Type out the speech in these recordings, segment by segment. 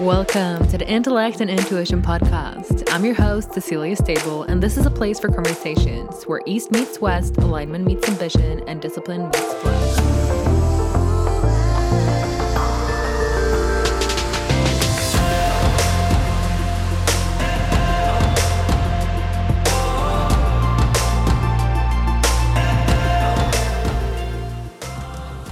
Welcome to the Intellect and Intuition Podcast. I'm your host, Cecilia Stable, and this is a place for conversations where East meets West, alignment meets ambition, and discipline meets flow.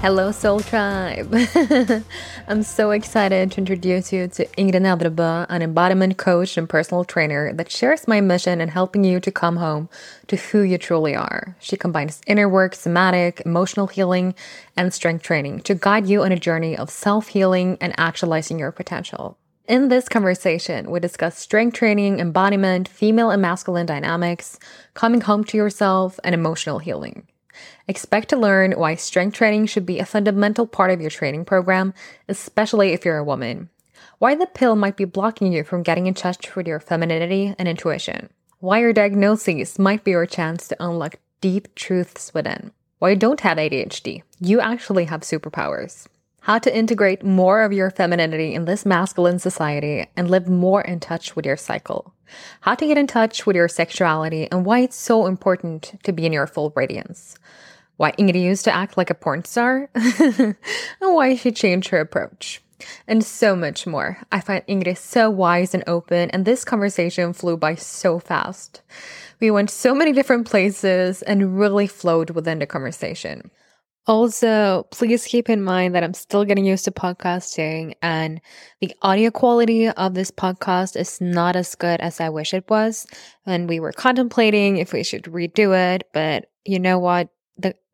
Hello, Soul Tribe. I'm so excited to introduce you to Ingrid Nedrebø, an embodiment coach and personal trainer that shares my mission in helping you to come home to who you truly are. She combines inner work, somatic, emotional healing, and strength training to guide you on a journey of self healing and actualizing your potential. In this conversation, we discuss strength training, embodiment, female and masculine dynamics, coming home to yourself, and emotional healing. Expect to learn why strength training should be a fundamental part of your training program, especially if you're a woman. Why the pill might be blocking you from getting in touch with your femininity and intuition. Why your diagnoses might be your chance to unlock deep truths within. Why you don't have ADHD. You actually have superpowers. How to integrate more of your femininity in this masculine society and live more in touch with your cycle. How to get in touch with your sexuality and why it's so important to be in your full radiance. Why Ingrid used to act like a porn star and why she changed her approach. And so much more. I find Ingrid so wise and open, and this conversation flew by so fast. We went so many different places and really flowed within the conversation. Also, please keep in mind that I'm still getting used to podcasting and the audio quality of this podcast is not as good as I wish it was. And we were contemplating if we should redo it, but you know what?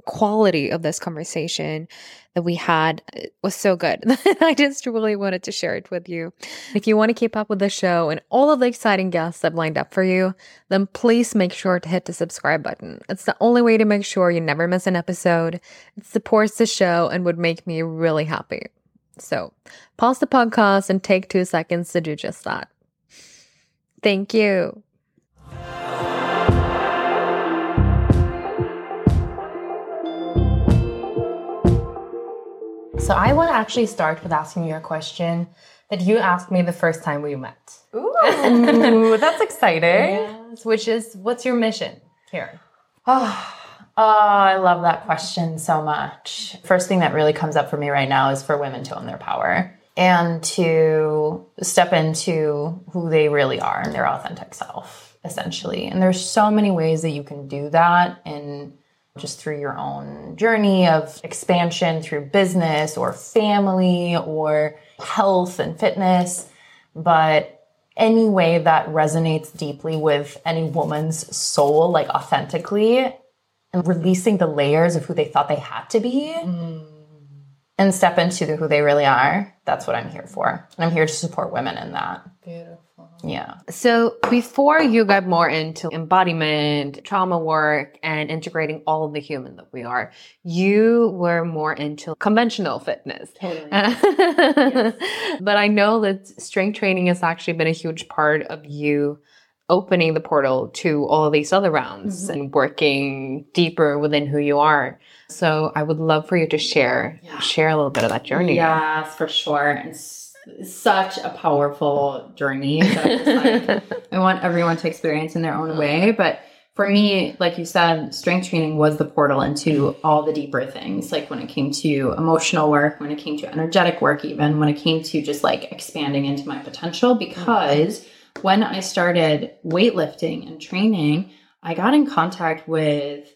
Quality of this conversation that we had was so good. I just really wanted to share it with you. If you want to keep up with the show and all of the exciting guests I've lined up for you, then please make sure to hit the subscribe button. It's the only way to make sure you never miss an episode. It supports the show and would make me really happy. So pause the podcast and take two seconds to do just that. Thank you. So I want to actually start with asking you a question that you asked me the first time we met. Ooh, that's exciting. Yes, which is what's your mission here? Oh, oh, I love that question so much. First thing that really comes up for me right now is for women to own their power and to step into who they really are and their authentic self, essentially. And there's so many ways that you can do that in just through your own journey of expansion through business or family or health and fitness. But any way that resonates deeply with any woman's soul, like authentically, and releasing the layers of who they thought they had to be. Mm. And step into who they really are. That's what I'm here for. And I'm here to support women in that. Beautiful. Yeah. So before you got more into embodiment, trauma work, and integrating all of the human that we are, you were more into conventional fitness. Totally. yes. But I know that strength training has actually been a huge part of you opening the portal to all of these other rounds mm-hmm. and working deeper within who you are. So I would love for you to share yeah. share a little bit of that journey. Yes, for sure. And such a powerful journey that like, I want everyone to experience in their own way. But for me, like you said, strength training was the portal into all the deeper things. Like when it came to emotional work, when it came to energetic work, even when it came to just like expanding into my potential. Because when I started weightlifting and training, I got in contact with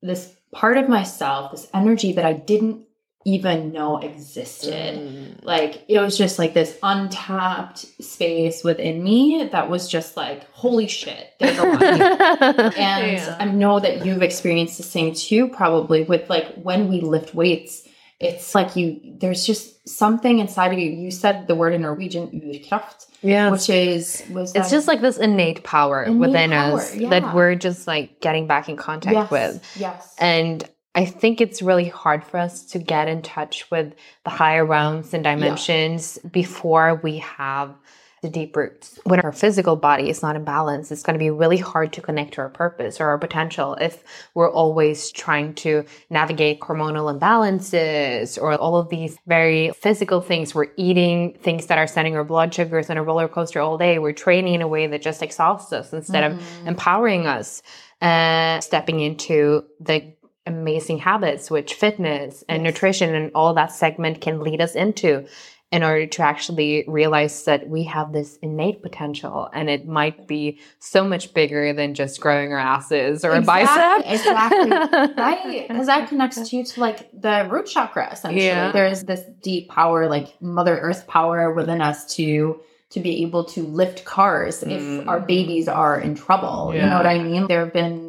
this part of myself, this energy that I didn't even know existed. Mm. Like it was just like this untapped space within me that was just like, holy shit, there's a lot. and yeah. I know that you've experienced the same too, probably with like when we lift weights, it's like you there's just something inside of you. You said the word in Norwegian, urkraft. Yeah. Which is was It's just like this innate power innate within power, us yeah. that we're just like getting back in contact yes, with. Yes. And I think it's really hard for us to get in touch with the higher realms and dimensions yeah. before we have the deep roots. When our physical body is not in balance, it's going to be really hard to connect to our purpose or our potential if we're always trying to navigate hormonal imbalances or all of these very physical things. We're eating things that are sending our blood sugars on a roller coaster all day. We're training in a way that just exhausts us instead mm-hmm. of empowering us. Uh, stepping into the amazing habits, which fitness and yes. nutrition and all that segment can lead us into in order to actually realize that we have this innate potential and it might be so much bigger than just growing our asses or exactly, a bicep. Exactly. right. Because that connects to you to like the root chakra, essentially. Yeah. There's this deep power, like Mother Earth power within us to to be able to lift cars if mm. our babies are in trouble. Yeah. You know what I mean? There have been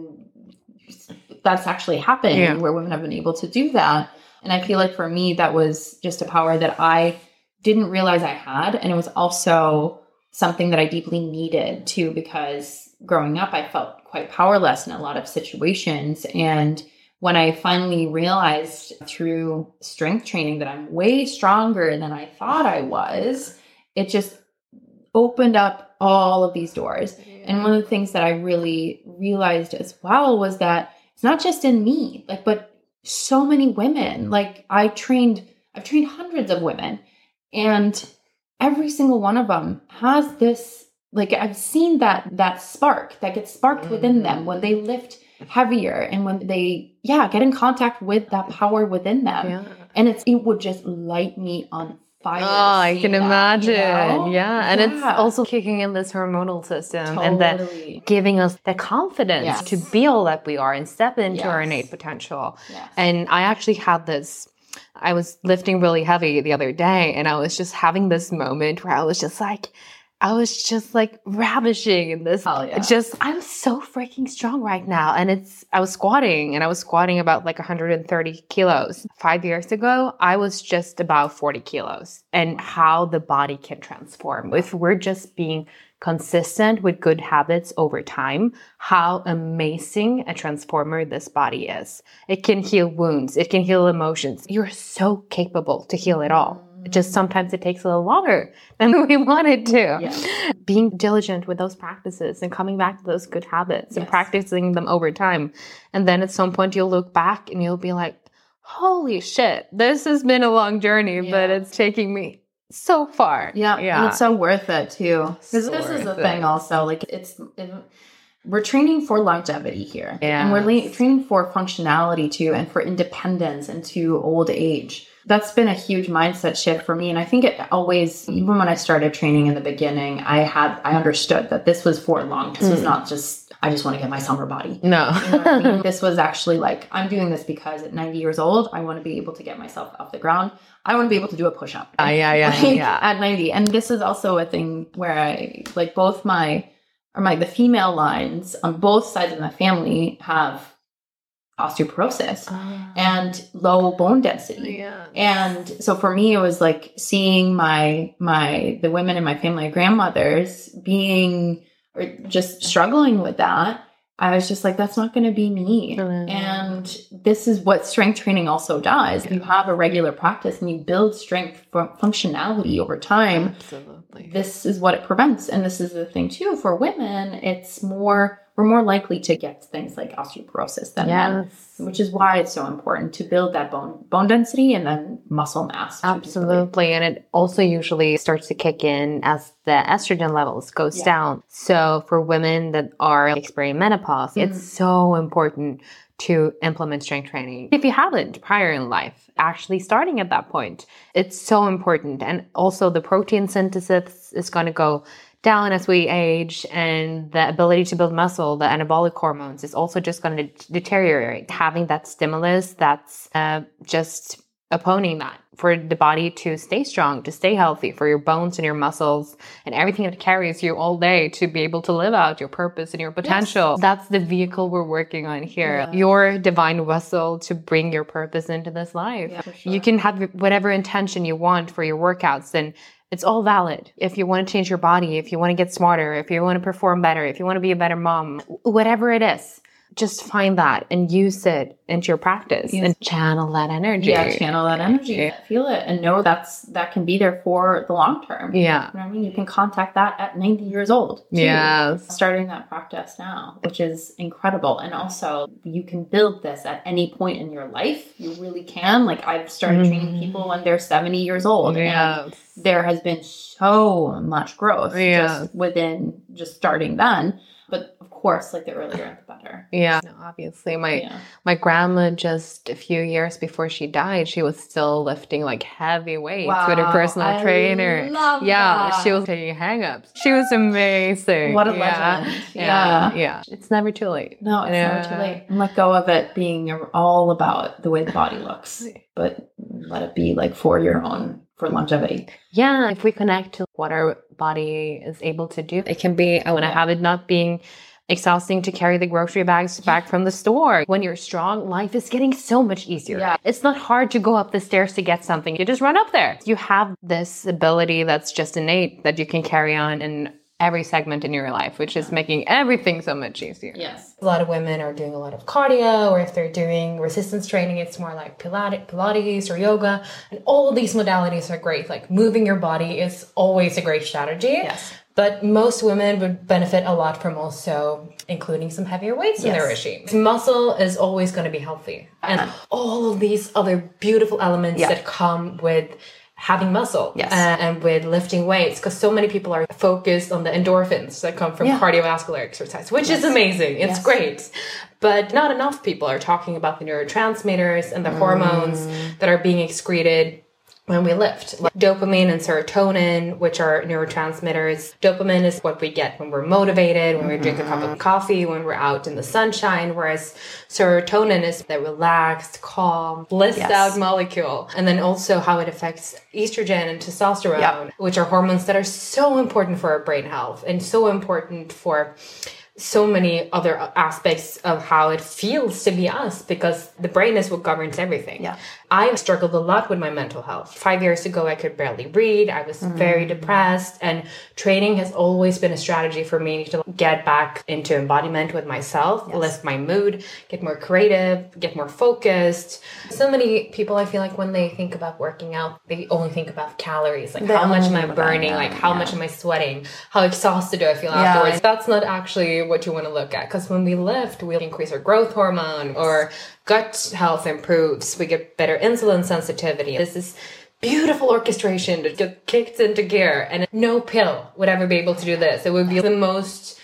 that's actually happened yeah. where women have been able to do that. And I feel like for me, that was just a power that I didn't realize I had. And it was also something that I deeply needed too, because growing up, I felt quite powerless in a lot of situations. And when I finally realized through strength training that I'm way stronger than I thought I was, it just opened up all of these doors. And one of the things that I really realized as well was that it's not just in me, like, but so many women. Like, I trained, I've trained hundreds of women, and every single one of them has this. Like, I've seen that that spark that gets sparked mm-hmm. within them when they lift heavier and when they, yeah, get in contact with that power within them. Yeah. And it's it would just light me on Oh, I can that, imagine. You know? Yeah. And yeah. it's also kicking in this hormonal system totally. and then giving us the confidence yes. to be all that we are and step into yes. our innate potential. Yes. And I actually had this. I was lifting really heavy the other day and I was just having this moment where I was just like, I was just like ravishing in this. Yeah. Just, I'm so freaking strong right now. And it's, I was squatting and I was squatting about like 130 kilos. Five years ago, I was just about 40 kilos and how the body can transform. If we're just being consistent with good habits over time, how amazing a transformer this body is. It can heal wounds. It can heal emotions. You're so capable to heal it all just sometimes it takes a little longer than we wanted to. Yes. Being diligent with those practices and coming back to those good habits yes. and practicing them over time. And then at some point you'll look back and you'll be like, holy shit, this has been a long journey, yeah. but it's taking me so far. Yeah. Yeah. And it's so worth it too. Because so this is the it. thing also. Like it's, it, we're training for longevity here. Yeah. And we're le- training for functionality too and for independence into old age that's been a huge mindset shift for me and i think it always even when i started training in the beginning i had i understood that this was for long. This mm. was not just i just want to get my summer body. No. You know I mean? this was actually like i'm doing this because at 90 years old i want to be able to get myself off the ground. I want to be able to do a push-up. Uh, yeah yeah like, yeah. at 90 and this is also a thing where i like both my or my the female lines on both sides of my family have osteoporosis oh. and low bone density. Yeah. And so for me it was like seeing my my the women in my family grandmothers being or just struggling with that. I was just like that's not going to be me. Mm-hmm. And this is what strength training also does. You have a regular practice and you build strength functionality over time. Absolutely. This is what it prevents and this is the thing too for women it's more we're more likely to get things like osteoporosis than yes. men, which is why it's so important to build that bone bone density and then muscle mass. Absolutely, and it also usually starts to kick in as the estrogen levels goes yeah. down. So for women that are experiencing menopause, mm-hmm. it's so important to implement strength training. If you haven't prior in life, actually starting at that point, it's so important. And also the protein synthesis is going to go down as we age and the ability to build muscle, the anabolic hormones is also just going to deteriorate. Having that stimulus that's uh, just opposing that for the body to stay strong, to stay healthy, for your bones and your muscles and everything that carries you all day to be able to live out your purpose and your potential. Yes. That's the vehicle we're working on here. Yeah. Your divine vessel to bring your purpose into this life. Yeah, sure. You can have whatever intention you want for your workouts and it's all valid. If you want to change your body, if you want to get smarter, if you want to perform better, if you want to be a better mom, whatever it is, just find that and use it into your practice Yes. and channel that energy. Yeah, channel that energy, Yeah. feel it, and know that's that can be there for the long term. Yeah. You know what I mean? You can contact that at 90 years old. Yeah. Starting that practice now, which is incredible. And also, you can build this at any point in your life. You really can. Like, I've started training Mhm. people when they're 70 years old. and Yes. there has been so much growth Yeah. just within just starting then. But course, like the earlier the better. Yeah. No, obviously, my Yeah. my grandma just a few years before she died, she was still lifting like heavy weights with her personal I trainer. yeah, that. she was taking hang ups. She was amazing. What a yeah. legend. Yeah. Yeah. yeah. It's never too late. No, it's never too late. And let go of it being all about the way the body looks, but let it be like for your own for longevity. Yeah, if we connect to what our body is able to do, it can be, I want to have it not being exhausting to carry the grocery bags back from the store. When you're strong, life is getting so much easier. Yeah. It's not hard to go up the stairs to get something. You just run up there. You have this ability that's just innate that you can carry on in every segment in your life, which is making everything so much easier. Yes. A lot of women are doing a lot of cardio, or if they're doing resistance training, it's more like Pilates, Pilates or yoga. And all of these modalities are great. Like moving your body is always a great strategy. Yes. But most women would benefit a lot from also including some heavier weights in their regime. Muscle is always going to be healthy. And all of these other beautiful elements Yeah. that come with having muscle Yes. uh, and with lifting weights because so many people are focused on the endorphins that come from Yeah. cardiovascular exercise which is amazing it's Yes. great but not enough people are talking about the neurotransmitters and the hormones Mm. that are being excreted when we lift like dopamine and serotonin which are neurotransmitters dopamine is what we get when we're motivated when we drink a cup Mm-hmm. of coffee when we're out in the sunshine whereas serotonin is that relaxed calm blissed Yes. out molecule and then also how it affects estrogen and testosterone Yep. which are hormones that are so important for our brain health and so important for so many other aspects of how it feels to be us because the brain is what governs everything. Yeah. I have struggled a lot with my mental health. Five years ago, I could barely read. I was very depressed, and training has always been a strategy for me to get back into embodiment with myself, lift my mood, get more creative, get more focused. So many people, I feel like when they think about working out, they only think about calories, like They how much am I burning, like how yeah. much am I sweating, how exhausted do I feel Yeah. afterwards. That's not actually what you want to look at because when we lift, we increase our growth hormone or gut health improves. We get better insulin sensitivity. This is beautiful orchestration to get kicked into gear, and no pill would ever be able to do this. It would be the most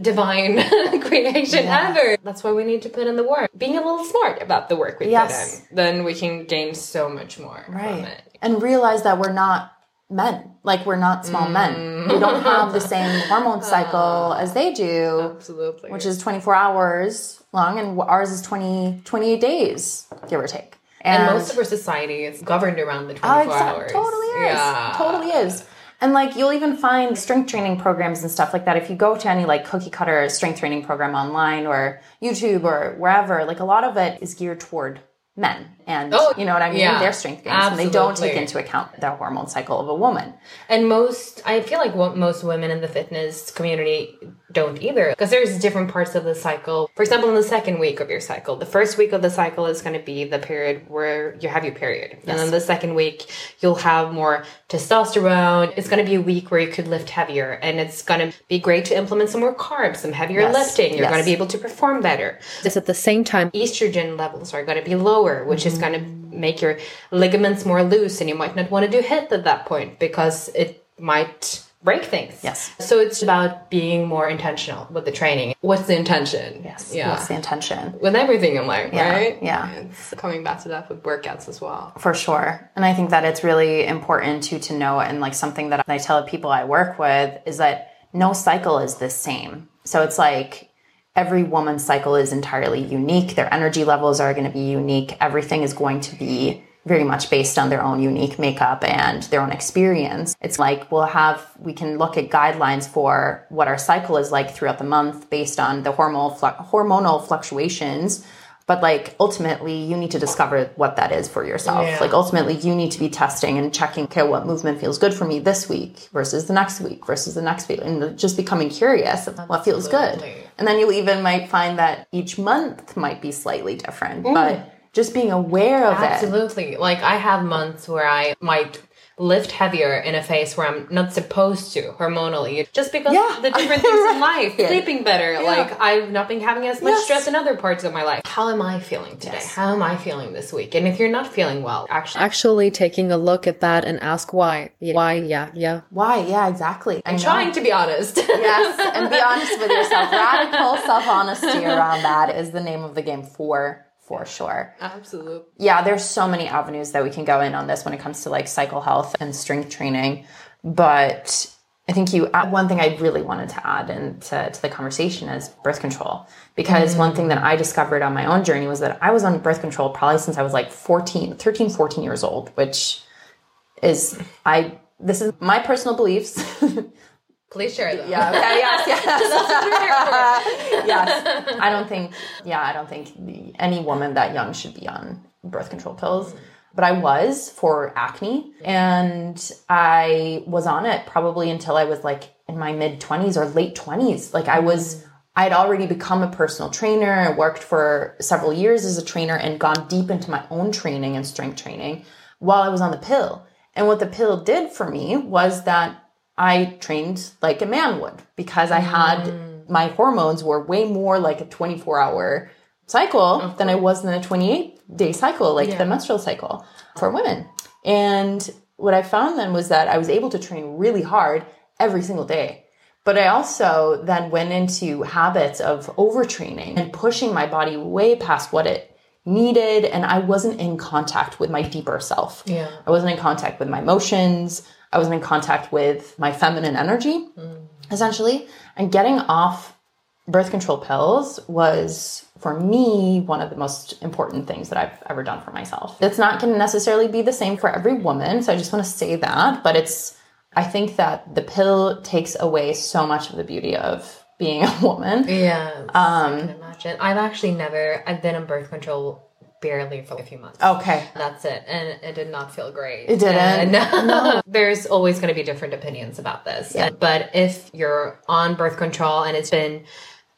divine creation ever. That's why we need to put in the work. Being a little smart about the work we Yes. put in, then we can gain so much more from Right. it. And realize that we're not men. Like we're not small men. Mm. We don't have the same hormone cycle ah. as they do, Absolutely. which is 24 hours long and ours is 20 28 days, give or take. and most of our society is governed around the 24 Oh, exact- hours. Totally is. Yeah. Totally is. And like you'll even find strength training programs and stuff like that. If you go to any like cookie cutter strength training program online or YouTube or wherever, like a lot of it is geared toward men. And Oh, you know what I mean? yeah. Their strength gains. And they don't take into account the hormone cycle of a woman. And most, I feel like what most women in the fitness community don't either, because there's different parts of the cycle. For example, in the second week of your cycle, the first week of the cycle is going to be the period where you have your period, and then the second week you'll have more testosterone. It's going to be a week where you could lift heavier, and it's going to be great to implement some more carbs, some heavier Yes. lifting. You're Yes. going to be able to perform better. Just at the same time, estrogen levels are going to be lower, which mm-hmm. is going to make your ligaments more loose, and you might not want to do HIIT at that point because it might break things. Yes. So it's about being more intentional with the training. What's the intention? Yes. Yeah. What's the intention? with everything in life, Yeah, right? yeah. It's coming back to that with workouts as well. For sure. And I think that it's really important to to know and like something that I tell people I work with is that no cycle is the same. So it's like every woman's cycle is entirely unique. Their energy levels are going to be unique. Everything is going to be very much based on their own unique makeup and their own experience. It's like we'll have we can look at guidelines for what our cycle is like throughout the month based on the hormonal hormonal fluctuations But like ultimately, you need to discover what that is for yourself. Yeah. Like ultimately, you need to be testing and checking, okay, what movement feels good for me this week versus the next week versus the next week, and just becoming curious of what feels good. And then you even might find that each month might be slightly different, Mm. but just being aware of it. Absolutely. Like I have months where I might lift heavier in a phase where I'm not supposed to hormonally, just because Yeah. the different things in life, Yeah. sleeping better. Like I've not been having as much Yes. stress in other parts of my life. How am I feeling today? Yes. How am I feeling this week? And if you're not feeling well, actually, actually taking a look at that and ask why. Why? Yeah, yeah. Why? Yeah, exactly. I'm Trying to be honest. yes, and be honest with yourself. Radical self honesty around that is the name of the game for for sure. Absolutely. Yeah, there's so many avenues that we can go in on this when it comes to like cycle health and strength training, but I think you uh, one thing I really wanted to add into to the conversation is birth control because one thing that I discovered on my own journey was that I was on birth control probably since I was like 14, 13, 14 years old, which is I this is my personal beliefs. Please share them. Yeah. Okay. Yes. Yes. Yes. I don't think. Yeah. I don't think the, any woman that young should be on birth control pills. But I was for acne, and I was on it probably until I was like in my mid twenties or late twenties. Like I was. I had already become a personal trainer. I worked for several years as a trainer and gone deep into my own training and strength training while I was on the pill. And what the pill did for me was that I trained like a man would because I had mm. my hormones were way more like a 24 hour cycle than I was in a 28 day cycle, like the menstrual cycle for women. And what I found then was that I was able to train really hard every single day. But I also then went into habits of overtraining and pushing my body way past what it needed. And I wasn't in contact with my deeper self. Yeah. I wasn't in contact with my emotions. I wasn't in contact with my feminine energy, essentially. And getting off birth control pills was, for me, one of the most important things that I've ever done for myself. It's not going to necessarily be the same for every woman. So I just want to say that. But it's, I think that the pill takes away so much of the beauty of being a woman. Yeah. Um, I can imagine. I've actually never. I've been on birth control barely for a few months. Okay. That's it. And it did not feel great. It didn't? And uh, no. There's always going to be different opinions about this. But if you're on birth control and it's been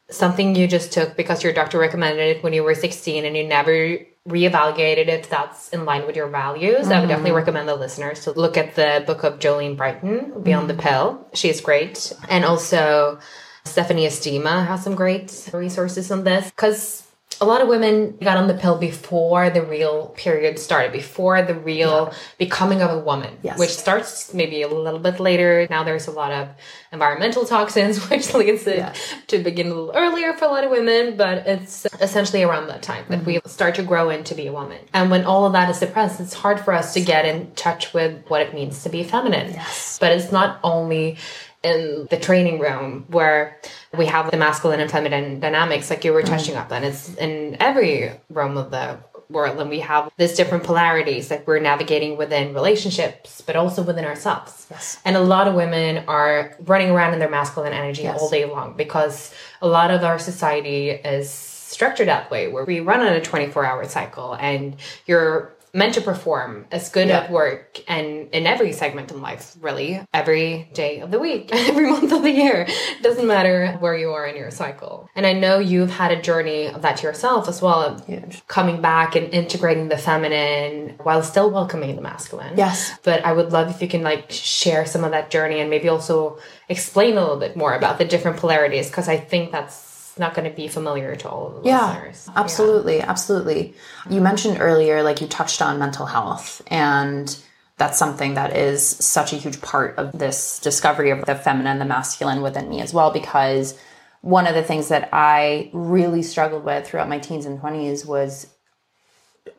something you just took because your doctor recommended it when you were 16 and you never reevaluated if that's in line with your values, I would definitely mm-hmm. recommend the listeners to look at the book of Jolene Brighton, Beyond the mm-hmm. Pill. She's great. And also Stephanie Estima has some great resources on this because a lot of women got on the pill before the real period started, before the real becoming of a woman, Yes. which starts maybe a little bit later. Now there's a lot of environmental toxins, which leads it Yeah. to begin a little earlier for a lot of women, but it's essentially around that time that we mm-hmm. start to grow into be a woman. And when all of that is suppressed, it's hard for us to get in touch with what it means to be feminine. Yes. But it's not only in the training room where we have the masculine and feminine dynamics like you were mm-hmm. touching up on it's in every realm of the world and we have these different polarities that we're navigating within relationships but also within ourselves Yes. and a lot of women are running around in their masculine energy Yes. all day long because a lot of our society is structured that way where we run on a 24 hour cycle and you're meant to perform as good Yeah. at work and in every segment in life really every day of the week every month of the year it doesn't matter where you are in your cycle and i know you've had a journey of that yourself as well of coming back and integrating the feminine while still welcoming the masculine Yes. but I would love if you can like share some of that journey and maybe also explain a little bit more about the different polarities because I think that's not going to be familiar to all of the Yeah, listeners. absolutely, absolutely. You mentioned earlier, like you touched on mental health, and that's something that is such a huge part of this discovery of the feminine, the masculine within me as well. Because one of the things that I really struggled with throughout my teens and twenties was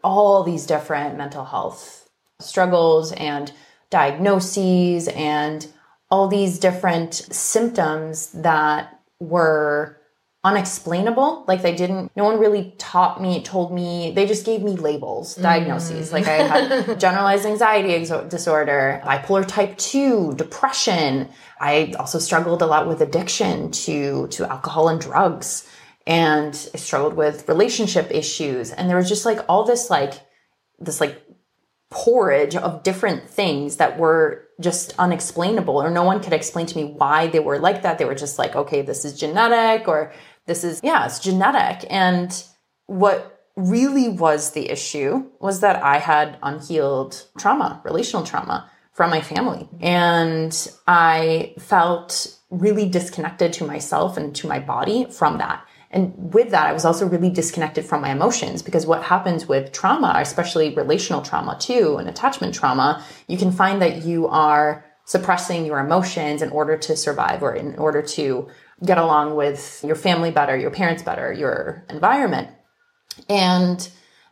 all these different mental health struggles and diagnoses and all these different symptoms that were unexplainable. Like they didn't no one really taught me told me they just gave me labels mm. diagnoses. Like i had generalized anxiety exo- disorder bipolar type 2 depression. I also struggled a lot with addiction to to alcohol and drugs. And I struggled with relationship issues. And there was just like all this like this like porridge of different things that were just unexplainable or no one could explain to me why they were like that. They were just like, okay, this is genetic or this is, yeah, it's genetic. And what really was the issue was that I had unhealed trauma, relational trauma from my family. And I felt really disconnected to myself and to my body from that. And with that, I was also really disconnected from my emotions because what happens with trauma, especially relational trauma too, and attachment trauma, you can find that you are suppressing your emotions in order to survive or in order to get along with your family better, your parents better, your environment. And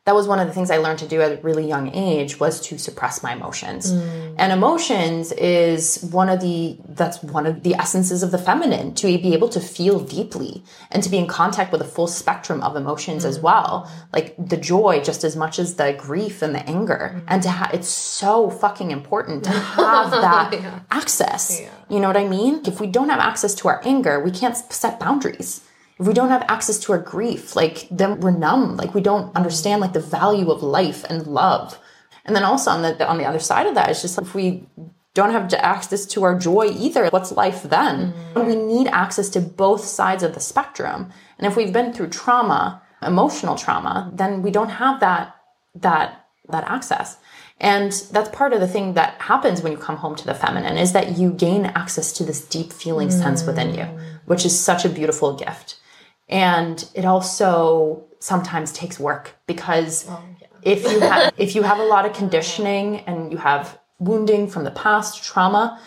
that was one of the things I learned to do at a really young age was to suppress my emotions. Mm. And emotions is one of the that's one of the essences of the feminine to be able to feel deeply and to be in contact with a full spectrum of emotions mm. as well. Like the joy just as much as the grief and the anger. Mm. And to have it's so fucking important to have that yeah. access. Yeah. You know what I mean? If we don't have access to our anger, we can't set boundaries if we don't have access to our grief. Like then we're numb. Like we don't understand like the value of life and love. And then also on the on the other side of that it's just like if we don't have access to our joy either what's life then? Mm-hmm. we need access to both sides of the spectrum. And if we've been through trauma emotional trauma then we don't have that that that access. And that's part of the thing that happens when you come home to the feminine is that you gain access to this deep feeling mm-hmm. sense within you which is such a beautiful gift and it also sometimes takes work because oh, yeah. if you have if you have a lot of conditioning and you have wounding from the past trauma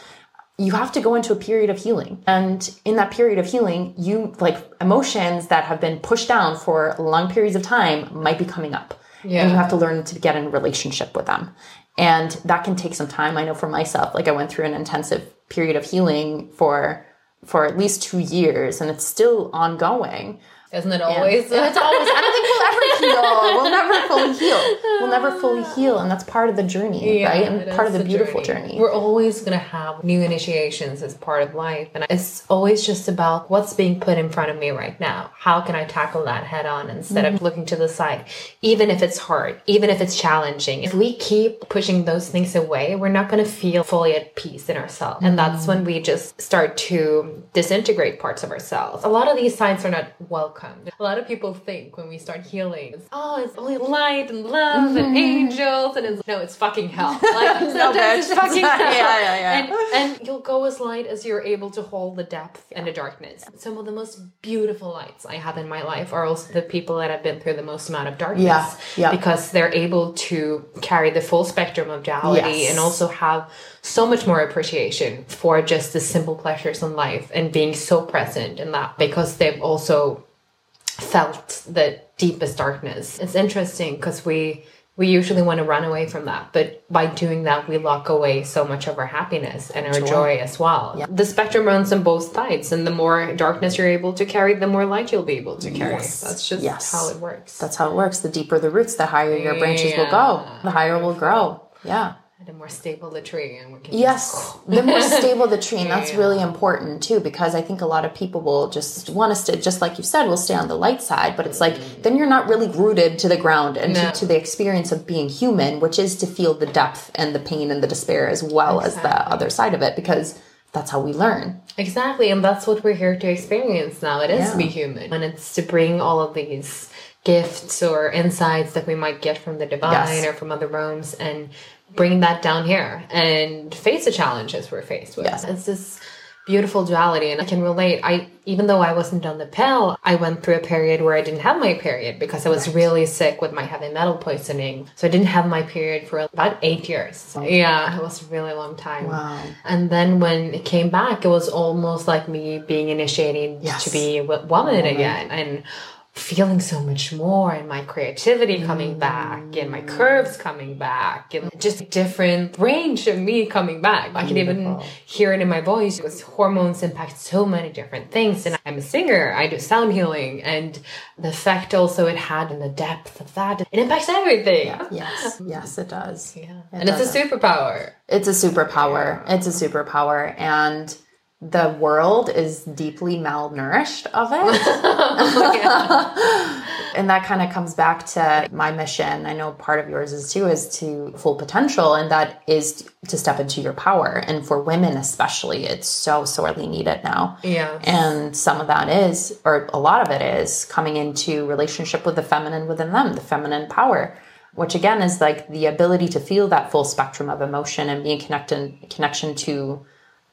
you have to go into a period of healing and in that period of healing you like emotions that have been pushed down for long periods of time might be coming up yeah. and you have to learn to get in relationship with them and that can take some time i know for myself like i went through an intensive period of healing for for at least two years and it's still ongoing. Isn't it always? And, it's always. I don't think we'll ever heal. We'll never fully heal. We'll never fully heal, and that's part of the journey, yeah, right? And part of the beautiful journey. journey. We're always going to have new initiations as part of life, and it's always just about what's being put in front of me right now. How can I tackle that head on instead mm-hmm. of looking to the side, even if it's hard, even if it's challenging. If we keep pushing those things away, we're not going to feel fully at peace in ourselves, mm-hmm. and that's when we just start to disintegrate parts of ourselves. A lot of these signs are not welcome a lot of people think when we start healing, it's, oh, it's only light and love and mm-hmm. angels, and it's no, it's fucking hell. Like sometimes it's fucking hell. yeah, yeah, yeah. And, and you'll go as light as you're able to hold the depth and the darkness. Some of the most beautiful lights I have in my life are also the people that have been through the most amount of darkness. Yeah, yeah. Because they're able to carry the full spectrum of duality yes. and also have so much more appreciation for just the simple pleasures in life and being so present in that because they've also felt the deepest darkness. It's interesting because we we usually want to run away from that, but by doing that, we lock away so much of our happiness and our joy, joy as well. Yeah. The spectrum runs on both sides, and the more darkness you're able to carry, the more light you'll be able to carry. Yes. That's just yes. how it works. That's how it works. The deeper the roots, the higher your branches yeah. will go, the higher will grow. Yeah the more stable the tree and we can yes the more stable the tree and that's yeah. really important too because i think a lot of people will just want us to just like you said will stay on the light side but it's like mm-hmm. then you're not really rooted to the ground and no. to, to, the experience of being human which is to feel the depth and the pain and the despair as well exactly. as the other side of it because that's how we learn exactly and that's what we're here to experience now it is yeah. to be human and it's to bring all of these gifts or insights that we might get from the divine yes. or from other realms and bring that down here and face the challenges we're faced with. Yes. It's this beautiful duality and I can relate. I even though I wasn't on the pill, I went through a period where I didn't have my period because I was right. really sick with my heavy metal poisoning. So I didn't have my period for about eight years. Oh. Yeah, it was a really long time. Wow. And then when it came back, it was almost like me being initiated yes. to be a woman, woman again. And feeling so much more and my creativity coming mm. back and my curves coming back and just different range of me coming back. I can even hear it in my voice because hormones impact so many different things. And I'm a singer, I do sound healing and the effect also it had and the depth of that. It impacts everything. Yeah. Yes. Yes, it does. Yeah. It and does. it's a superpower. It's a superpower. It's a superpower. And the world is deeply malnourished of it. and that kind of comes back to my mission. I know part of yours is too, is to full potential, and that is to step into your power. And for women, especially, it's so sorely needed now. Yeah. And some of that is, or a lot of it is, coming into relationship with the feminine within them, the feminine power which again is like the ability to feel that full spectrum of emotion and being connected connection to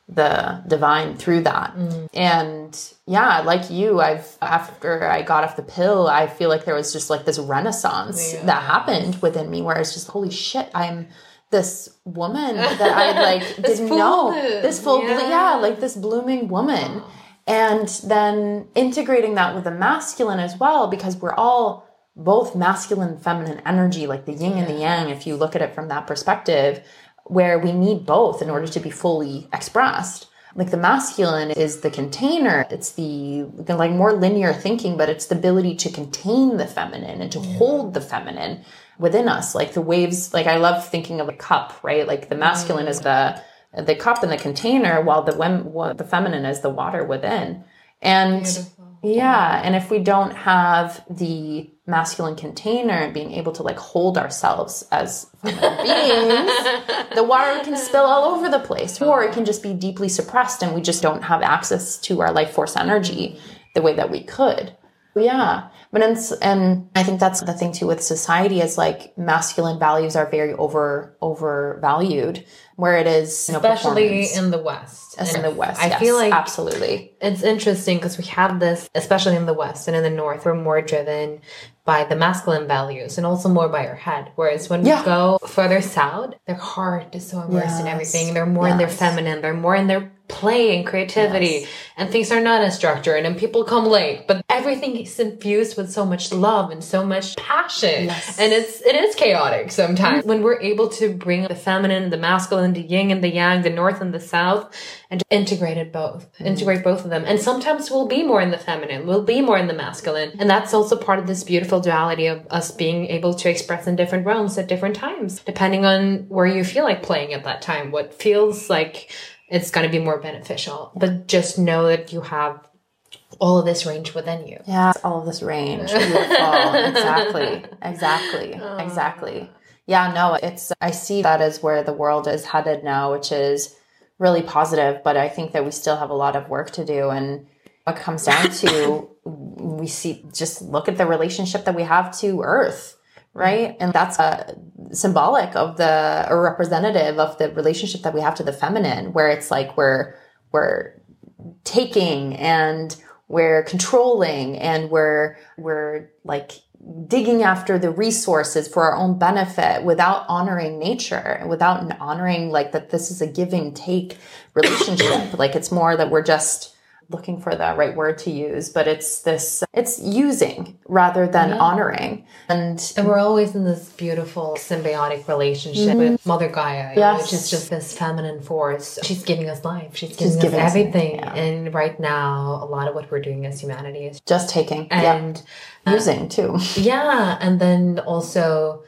the divine through that. Mm. And yeah, like you, I've after I got off the pill, I feel like there was just like this renaissance that happened within me where it's just holy shit, I'm this woman that I like didn't know. bloom. This full Yeah. yeah, like this blooming woman. And then integrating that with the masculine as well, because we're all both masculine feminine energy, like the yin and the yang, if you look at it from that perspective, where we need both in order to be fully expressed. Like the masculine is the container, it's the like more linear thinking, but it's the ability to contain the feminine and to hold the feminine within us. Like the waves, like I love thinking of a cup, right? Like the masculine is mm. the the cup and the container, while the the feminine is the water within. And yeah, and if we don't have the masculine container and being able to like hold ourselves as beings, the water can spill all over the place, or it can just be deeply suppressed, and we just don't have access to our life force energy the way that we could. Yeah, but it's, and I think that's the thing too with society is like masculine values are very over overvalued, where it is you know, Especially in the West. in the West. I yes, feel like absolutely. it's interesting because we have this, especially in the West and in the North, we're more driven by the masculine values and also more by our head. Whereas when Yeah. we go further south, their heart is so immersed in everything. They're more in their feminine, they're more in their play and creativity, Yes. and things are not as structured and people come late. But everything is infused with so much love and so much passion. Yes. And it's it is chaotic sometimes. Mm-hmm. When we're able to bring the feminine, the masculine, the yin and the yang, the north and the south, and integrate it both. Mm-hmm. Integrate both of them. And sometimes we'll be more in the feminine, we'll be more in the masculine. And that's also part of this beautiful duality of us being able to express in different realms at different times, depending on where you feel like playing at that time, what feels like it's going to be more beneficial. But just know that you have all of this range within you. Yeah, all of this range. Exactly. Exactly. Oh. Exactly. Yeah, no, it's I see that as where the world is headed now, which is really positive, but I think that we still have a lot of work to do and what comes down to we see just look at the relationship that we have to earth, right? And that's uh, symbolic of the or representative of the relationship that we have to the feminine where it's like we're we're taking and we're controlling and we're we're like digging after the resources for our own benefit without honoring nature and without honoring like that this is a give and take relationship like it's more that we're just looking for the right word to use but it's this it's using rather than honoring and And we're always in this beautiful symbiotic relationship mm-hmm. with Mother Gaia, Yes. which is just this feminine force. She's giving us life. She's giving giving us us everything. everything, And right now, a lot of what we're doing as humanity is just taking yeah and uh, using too yeah, and then also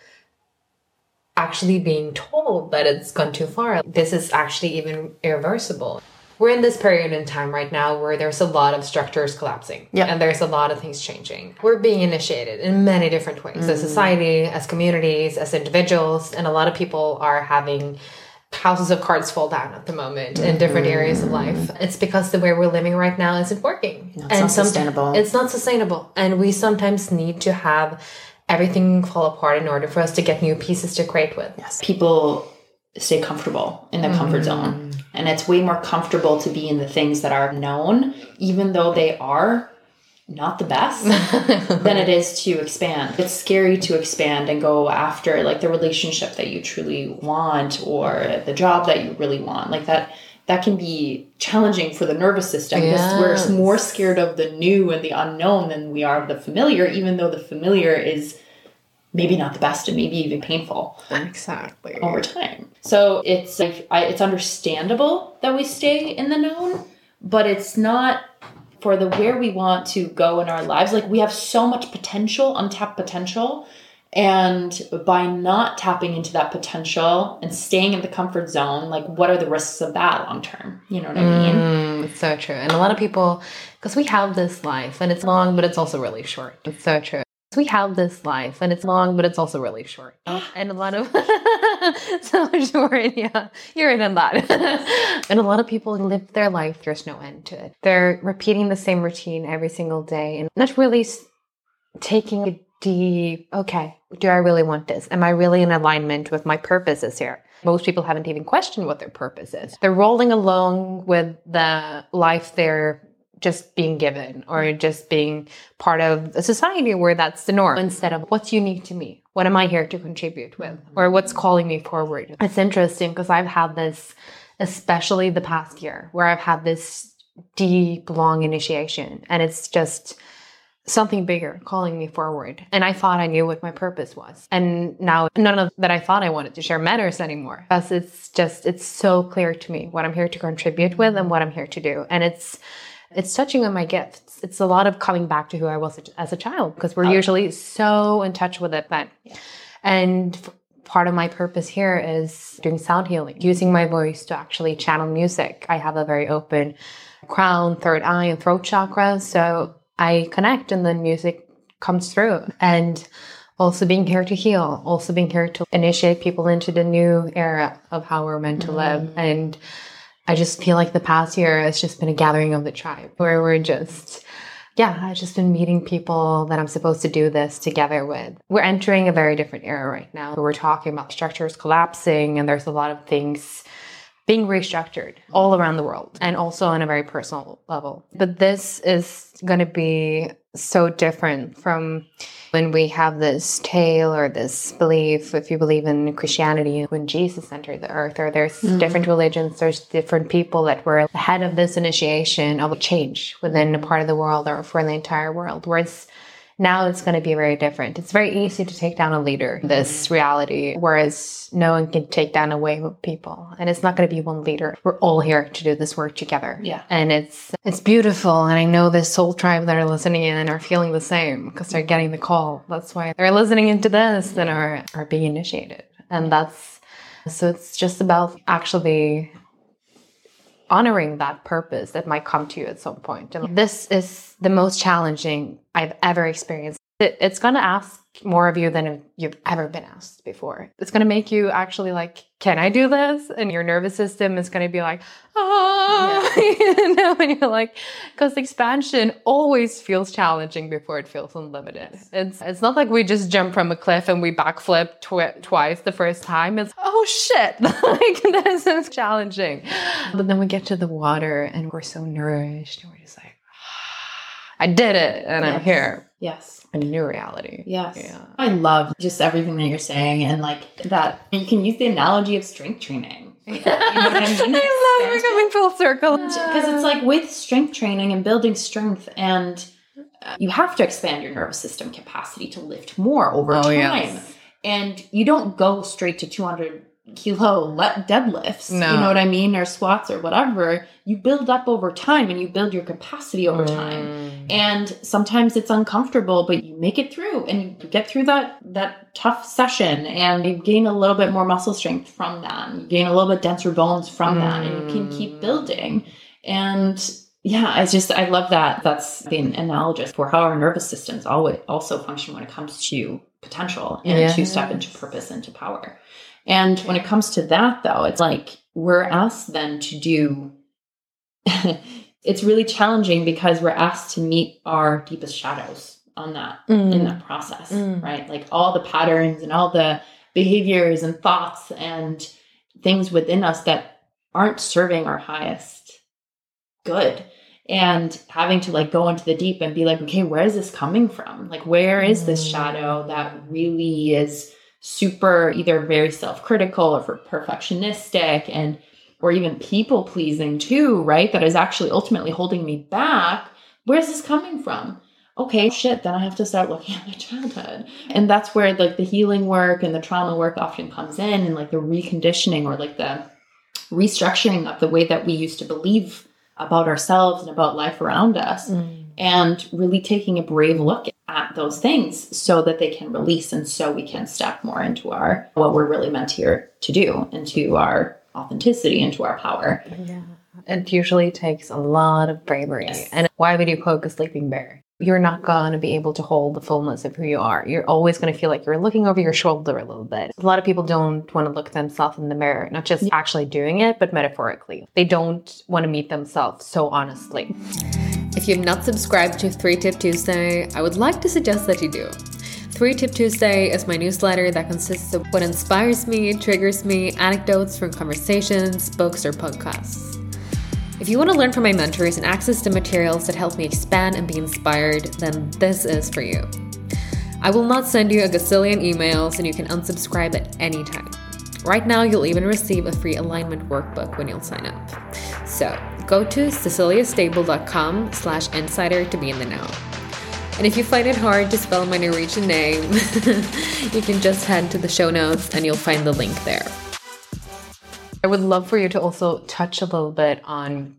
actually being told that it's gone too far. This is actually even irreversible. We're in this period in time right now where there's a lot of structures collapsing. Yep. And there's a lot of things changing. We're being initiated in many different ways as mm. society, as communities, as individuals, and a lot of people are having houses of cards fall down at the moment in mm-hmm. different areas of life. It's because the way we're living right now isn't working. it's not sustainable. It's not sustainable. And we sometimes need to have everything fall apart in order for us to get new pieces to create with. Yes. People stay comfortable in the comfort mm-hmm. zone. And it's way more comfortable to be in the things that are known, even though they are not the best, than it is to expand. It's scary to expand and go after like the relationship that you truly want or the job that you really want. Like that that can be challenging for the nervous system because Yes. we're more scared of the new and the unknown than we are of the familiar, even though the familiar is maybe not the best and maybe even painful Exactly. over time. So it's like I, it's understandable that we stay in the known, but it's not for the where we want to go in our lives. Like we have so much potential, untapped potential, And by not tapping into that potential and staying in the comfort zone, like what are the risks of that long term? You know what I mean? Mm, it's so true. And a lot of people, because we have this life and it's long, but it's also really short. It's so true. We have this life and it's long, but it's also really short. Oh. And a lot of so short, yeah. You're in a lot. and a lot of people live their life, there's no end to it. They're repeating the same routine every single day and not really taking a deep, okay, do I really want this? Am I really in alignment with my purposes here? Most people haven't even questioned what their purpose is. They're rolling along with the life they're just being given or just being part of a society where that's the norm instead of what's unique to me. What am I here to contribute with mm-hmm. or what's calling me forward? It's interesting because I've had this, especially the past year, where I've had this deep, long initiation and it's just something bigger calling me forward. And I thought I knew what my purpose was. And now none of that I thought I wanted to share matters anymore. Because it's just, it's so clear to me what I'm here to contribute with and what I'm here to do. And it's, it's touching on my gifts. It's a lot of coming back to who I was as a child because we're oh, usually so in touch with it then. And f- part of my purpose here is doing sound healing, using my voice to actually channel music. I have a very open crown, third eye, and throat chakra. So I connect and then music comes through. And also being here to heal, also being here to initiate people into the new era of how we're meant to live. Mm. And I just feel like the past year has just been a gathering of the tribe where we're just, yeah, I've just been meeting people that I'm supposed to do this together with. We're entering a very different era right now. We're talking about structures collapsing, and there's a lot of things being restructured all around the world and also on a very personal level. But this is going to be so different from when we have this tale or this belief, if you believe in Christianity, when Jesus entered the earth, or there's mm-hmm. different religions, there's different people that were ahead of this initiation of change within a part of the world or for the entire world. Whereas now it's going to be very different. It's very easy to take down a leader, mm-hmm. this reality, whereas no one can take down a wave of people. And it's not going to be one leader. We're all here to do this work together. Yeah. And it's it's beautiful. And I know this soul tribe that are listening in are feeling the same because they're getting the call. That's why they're listening into this and are, are being initiated. And that's so it's just about actually honoring that purpose that might come to you at some point. And this is the most challenging I've ever experienced. It, it's going to ask more of you than you've ever been asked before. It's going to make you actually like, can I do this? And your nervous system is going to be like, oh, you know, and you're like, because expansion always feels challenging before it feels unlimited. It's it's not like we just jump from a cliff and we backflip twi- twice the first time. It's oh shit, like this is challenging. But then we get to the water and we're so nourished and we're just like, ah, I did it and I'm here. Yes. A new reality. Yes. Yeah. I love just everything that you're saying and like that you can use the analogy of strength training. you know I, mean? I love we're coming full circle. Because it's like with strength training and building strength, and uh, you have to expand your nervous system capacity to lift more over Oh, time. yes. And you don't go straight to 200 kilo le- deadlifts, No. you know what I mean, or squats or whatever. You build up over time and you build your capacity over time. Mm. And sometimes it's uncomfortable, but you make it through and you get through that that tough session and you gain a little bit more muscle strength from that. You gain a little bit denser bones from that and you can keep building. And yeah, I just I love that. That's the analogous for how our nervous systems always also function when it comes to potential and to step into purpose and to power. And when it comes to that though, it's like we're asked then to do it's really challenging because we're asked to meet our deepest shadows on that in that process, Mm. right? Like all the patterns and all the behaviors and thoughts and things within us that aren't serving our highest good. And having to like go into the deep and be like, okay, where is this coming from? Like, where is this shadow that really is super either very self-critical or perfectionistic and or even people pleasing too, right? That is actually ultimately holding me back. Where's this coming from? Okay, shit, then I have to start looking at my childhood. And that's where like the healing work and the trauma work often comes in and like the reconditioning or like the restructuring of the way that we used to believe about ourselves and about life around us. Mm. And really taking a brave look at those things so that they can release and so we can step more into our what we're really meant here to do into our authenticity into our power. Yeah. It usually takes a lot of bravery. Yes. and why would you poke a sleeping bear you're not going to be able to hold the fullness of who you are. You're always going to feel like you're looking over your shoulder a little bit. A lot of people don't want to look themselves in the mirror, not just actually doing it, but metaphorically. They don't want to meet themselves so honestly. If you've not subscribed to 3 Tip Tuesday, I would like to suggest that you do. 3 Tip Tuesday is my newsletter that consists of what inspires me, triggers me, anecdotes from conversations, books, or podcasts. If you want to learn from my mentors and access to materials that help me expand and be inspired, then this is for you. I will not send you a gazillion emails and you can unsubscribe at any time. Right now, you'll even receive a free alignment workbook when you'll sign up. So go to ceciliastable.com slash insider to be in the know. And if you find it hard to spell my Norwegian name, you can just head to the show notes and you'll find the link there. I would love for you to also touch a little bit on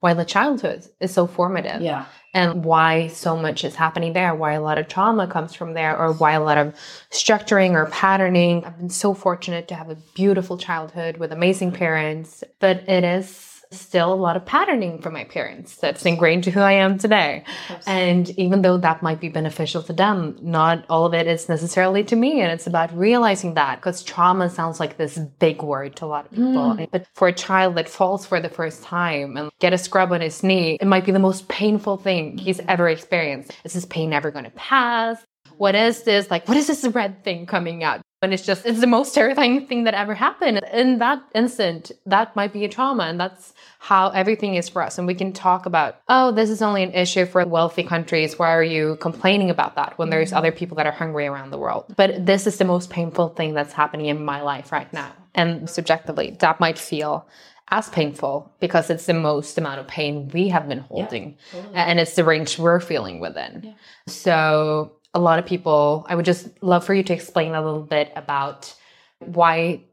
why the childhood is so formative. yeah And why so much is happening there, why a lot of trauma comes from there, or why a lot of structuring or patterning. I've been so fortunate to have a beautiful childhood with amazing parents, but it is still a lot of patterning from my parents that's ingrained to who I am today. And even though that might be beneficial to them, not all of it is necessarily to me. And it's about realizing that because trauma sounds like this big word to a lot of people. Mm. But for a child that falls for the first time and get a scrub on his knee, it might be the most painful thing he's ever experienced. Is this pain ever going to pass? What is this? Like, what is this red thing coming out? And it's just, it's the most terrifying thing that ever happened. In that instant, that might be a trauma. And that's how everything is for us. And we can talk about, oh, this is only an issue for wealthy countries. Why are you complaining about that when there's other people that are hungry around the world? But this is the most painful thing that's happening in my life right now. And subjectively, that might feel as painful because it's the most amount of pain we have been holding. And it's the range we're feeling within. So a lot of people, I would just love for you to explain a little bit about why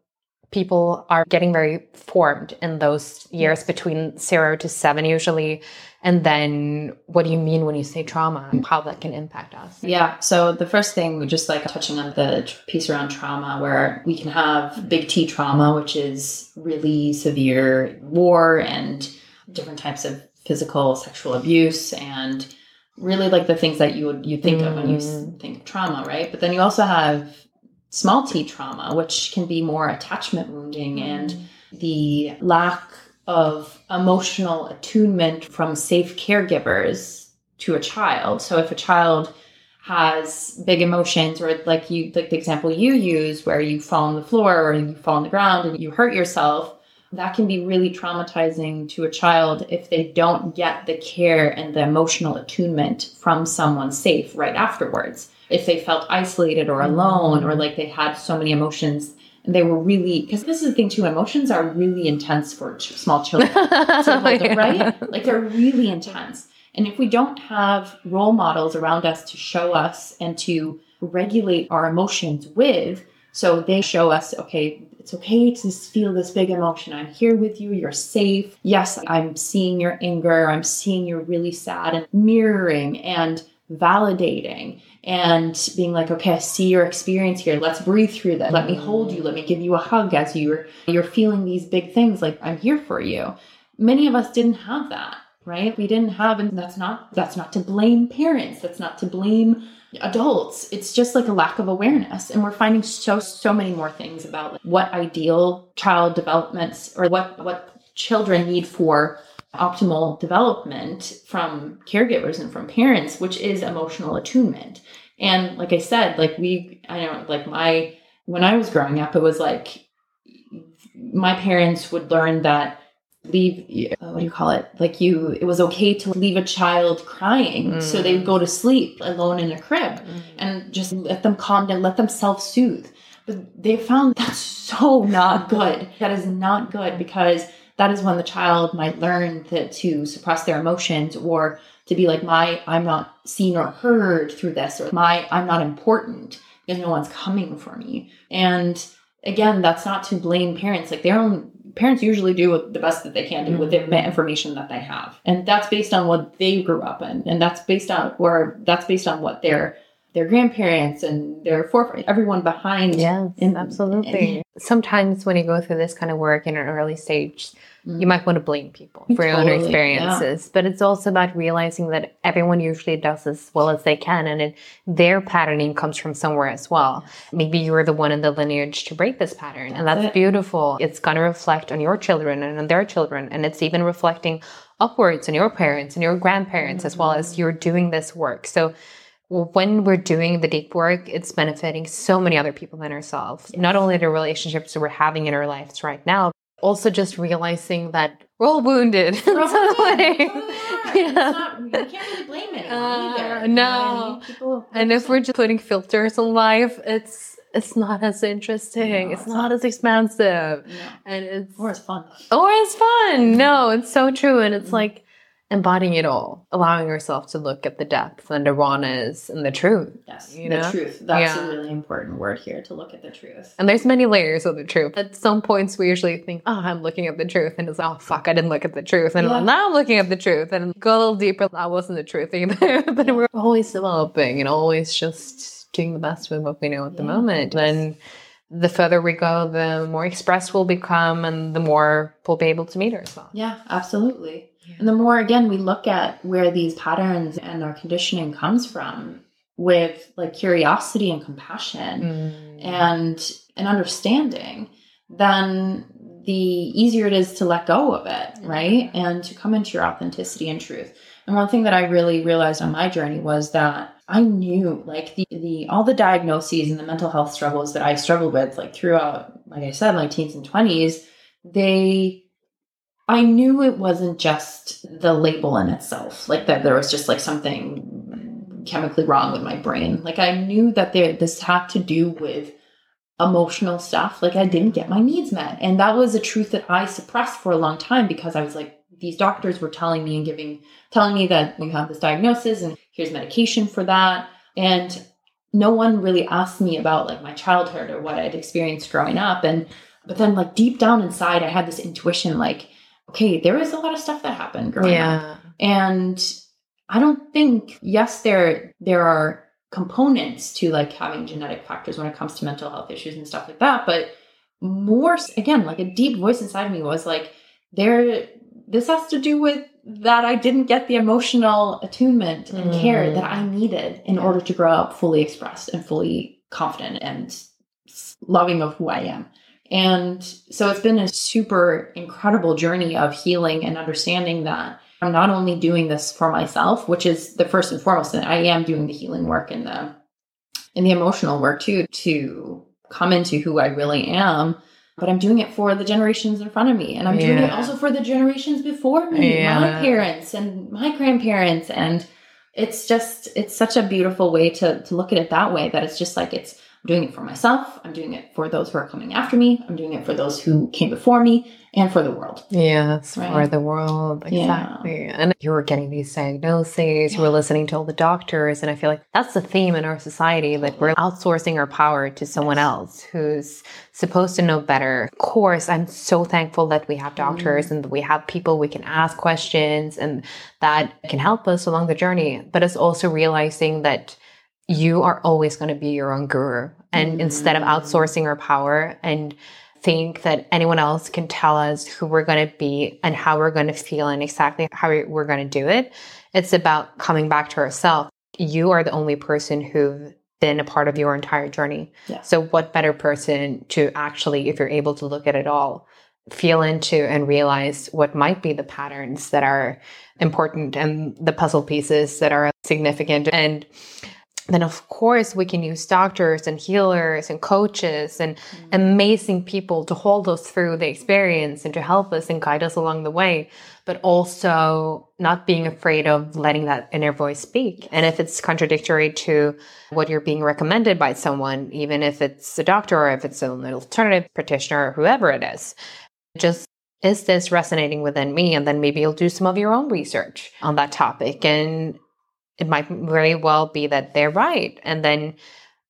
people are getting very formed in those years between zero to seven, usually. And then what do you mean when you say trauma? And how that can impact us? Yeah. So the first thing, just like touching on the piece around trauma, where we can have big T trauma, which is really severe war and different types of physical, sexual abuse, and really like the things that you would you think of when you mm. think of trauma, right? But then you also have small T trauma, which can be more attachment wounding mm. and the lack of emotional attunement from safe caregivers to a child. So if a child has big emotions or like you like the example you use where you fall on the floor or you fall on the ground and you hurt yourself that can be really traumatizing to a child if they don't get the care and the emotional attunement from someone safe right afterwards if they felt isolated or mm-hmm. alone or like they had so many emotions and they were really because this is the thing too emotions are really intense for ch- small children to hold them, right? Like they're really intense. And if we don't have role models around us to show us and to regulate our emotions with, so they show us, okay, it's okay to feel this big emotion. I'm here with you. You're safe. Yes, I'm seeing your anger. I'm seeing you're really sad and mirroring and validating and being like, okay, I see your experience here. Let's breathe through that. Let me hold you. Let me give you a hug as you're you're feeling these big things. Like I'm here for you. Many of us didn't have that, right? We didn't have, and that's not that's not to blame parents. That's not to blame adults. It's just like a lack of awareness. And we're finding so so many more things about like, what ideal child developments or what what children need for optimal development from caregivers and from parents, which is emotional attunement. And like I said, like we, I know, like my, when I was growing up, it was like my parents would learn that leave, uh, what do you call it? Like you, it was okay to leave a child crying. So they would go to sleep alone in a crib and just let them calm down, let them self soothe. But they found that's so not good. That is not good because that is when the child might learn that to suppress their emotions or to be like my i'm not seen or heard through this or my i'm not important because no one's coming for me and again, that's not to blame parents. Like their own parents usually do the best that they can do with the mm-hmm. information that they have. And that's based on what they grew up in. And that's based on or that's based on what their their grandparents and their forefathers, everyone behind. Yes, in- absolutely. Sometimes when you go through this kind of work in an early stage, you might want to blame people for your own Totally, experiences, but it's also about realizing that everyone usually does as well as they can, and it, their patterning comes from somewhere as well. Maybe you're the one in the lineage to break this pattern, and that's it. beautiful. It's going to reflect on your children and on their children, and it's even reflecting upwards on your parents and your grandparents as well as mm-hmm. you're doing this work. So when we're doing the deep work, it's benefiting so many other people than ourselves. Not only the relationships that we're having in our lives right now, also just realizing that we're all wounded. in some way. Yeah. not- you can't really blame anyone Uh, either. you know I no. And if we're just putting filters on life, it's it's not as interesting. No, it's it's not as expansive. No. And it's Or it's fun. or it's fun. No, it's so true. And it's like embodying it all, allowing yourself to look at the depth and the rawness and the truth. Yes, You the know? truth. That's Yeah. a really important word here to look at the truth. And there's many layers of the truth. At some points, we usually think, "Oh, I'm looking at the truth," and it's, "Oh, fuck, I didn't look at the truth," and Yeah. now I'm looking at the truth, and go a little deeper. That wasn't the truth either. but we're always developing and always just doing the best with what we know at the moment. And the further we go, the more expressed we'll become, and the more we'll be able to meet ourselves. Yeah, absolutely. And the more again we look at where these patterns and our conditioning comes from with like curiosity and compassion Mm. and an understanding, then the easier it is to let go of it, right? And to come into your authenticity and truth. And one thing that I really realized on my journey was that I knew like the, the all the diagnoses and the mental health struggles that I struggled with like throughout, like I said, my teens and twenties, they I knew it wasn't just the label in itself, like that there was just like something chemically wrong with my brain. Like I knew that there this had to do with emotional stuff. Like I didn't get my needs met. And that was a truth that I suppressed for a long time because I was like, these doctors were telling me and giving telling me that you have this diagnosis and here's medication for that. And no one really asked me about like my childhood or what I'd experienced growing up. And but then like deep down inside I had this intuition like, okay, there is a lot of stuff that happened growing up. Yeah. And I don't think, yes, there there are components to like having genetic factors when it comes to mental health issues and stuff like that. But more again, like a deep voice inside of me was like, there this has to do with that I didn't get the emotional attunement and care Mm. that I needed in order to grow up fully expressed and fully confident and loving of who I am. And so it's been a super incredible journey of healing and understanding that I'm not only doing this for myself, which is the first and foremost, and I am doing the healing work and the and the emotional work too to come into who I really am. But I'm doing it for the generations in front of me. And I'm doing it also for the generations before me, Yeah. my parents and my grandparents. And it's just it's such a beautiful way to to look at it that way that it's just like it's I'm doing it for myself. I'm doing it for those who are coming after me. I'm doing it for those who came before me and for the world. Yes, for the world. Yeah. And you were getting these diagnoses, you were listening to all the doctors. And I feel like that's the theme in our society that we're outsourcing our power to someone Yes. else who's supposed to know better. Of course, I'm so thankful that we have doctors mm-hmm. and that we have people we can ask questions and that can help us along the journey. But it's also realizing that you are always going to be your own guru. And instead of mm. outsourcing our power and think that anyone else can tell us who we're going to be and how we're going to feel and exactly how we're going to do it, it's about coming back to ourselves. You are the only person who've been a part of your entire journey. Yeah. So, what better person to actually, if you're able to look at it all, feel into and realize what might be the patterns that are important and the puzzle pieces that are significant and then of course we can use doctors and healers and coaches and mm-hmm. amazing people to hold us through the experience and to help us and guide us along the way but also not being afraid of letting that inner voice speak. And if it's contradictory to what you're being recommended by someone even if it's a doctor or if it's an alternative practitioner or whoever it is just is this resonating within me? And then maybe you'll do some of your own research on that topic. And it might very well be that they're right and then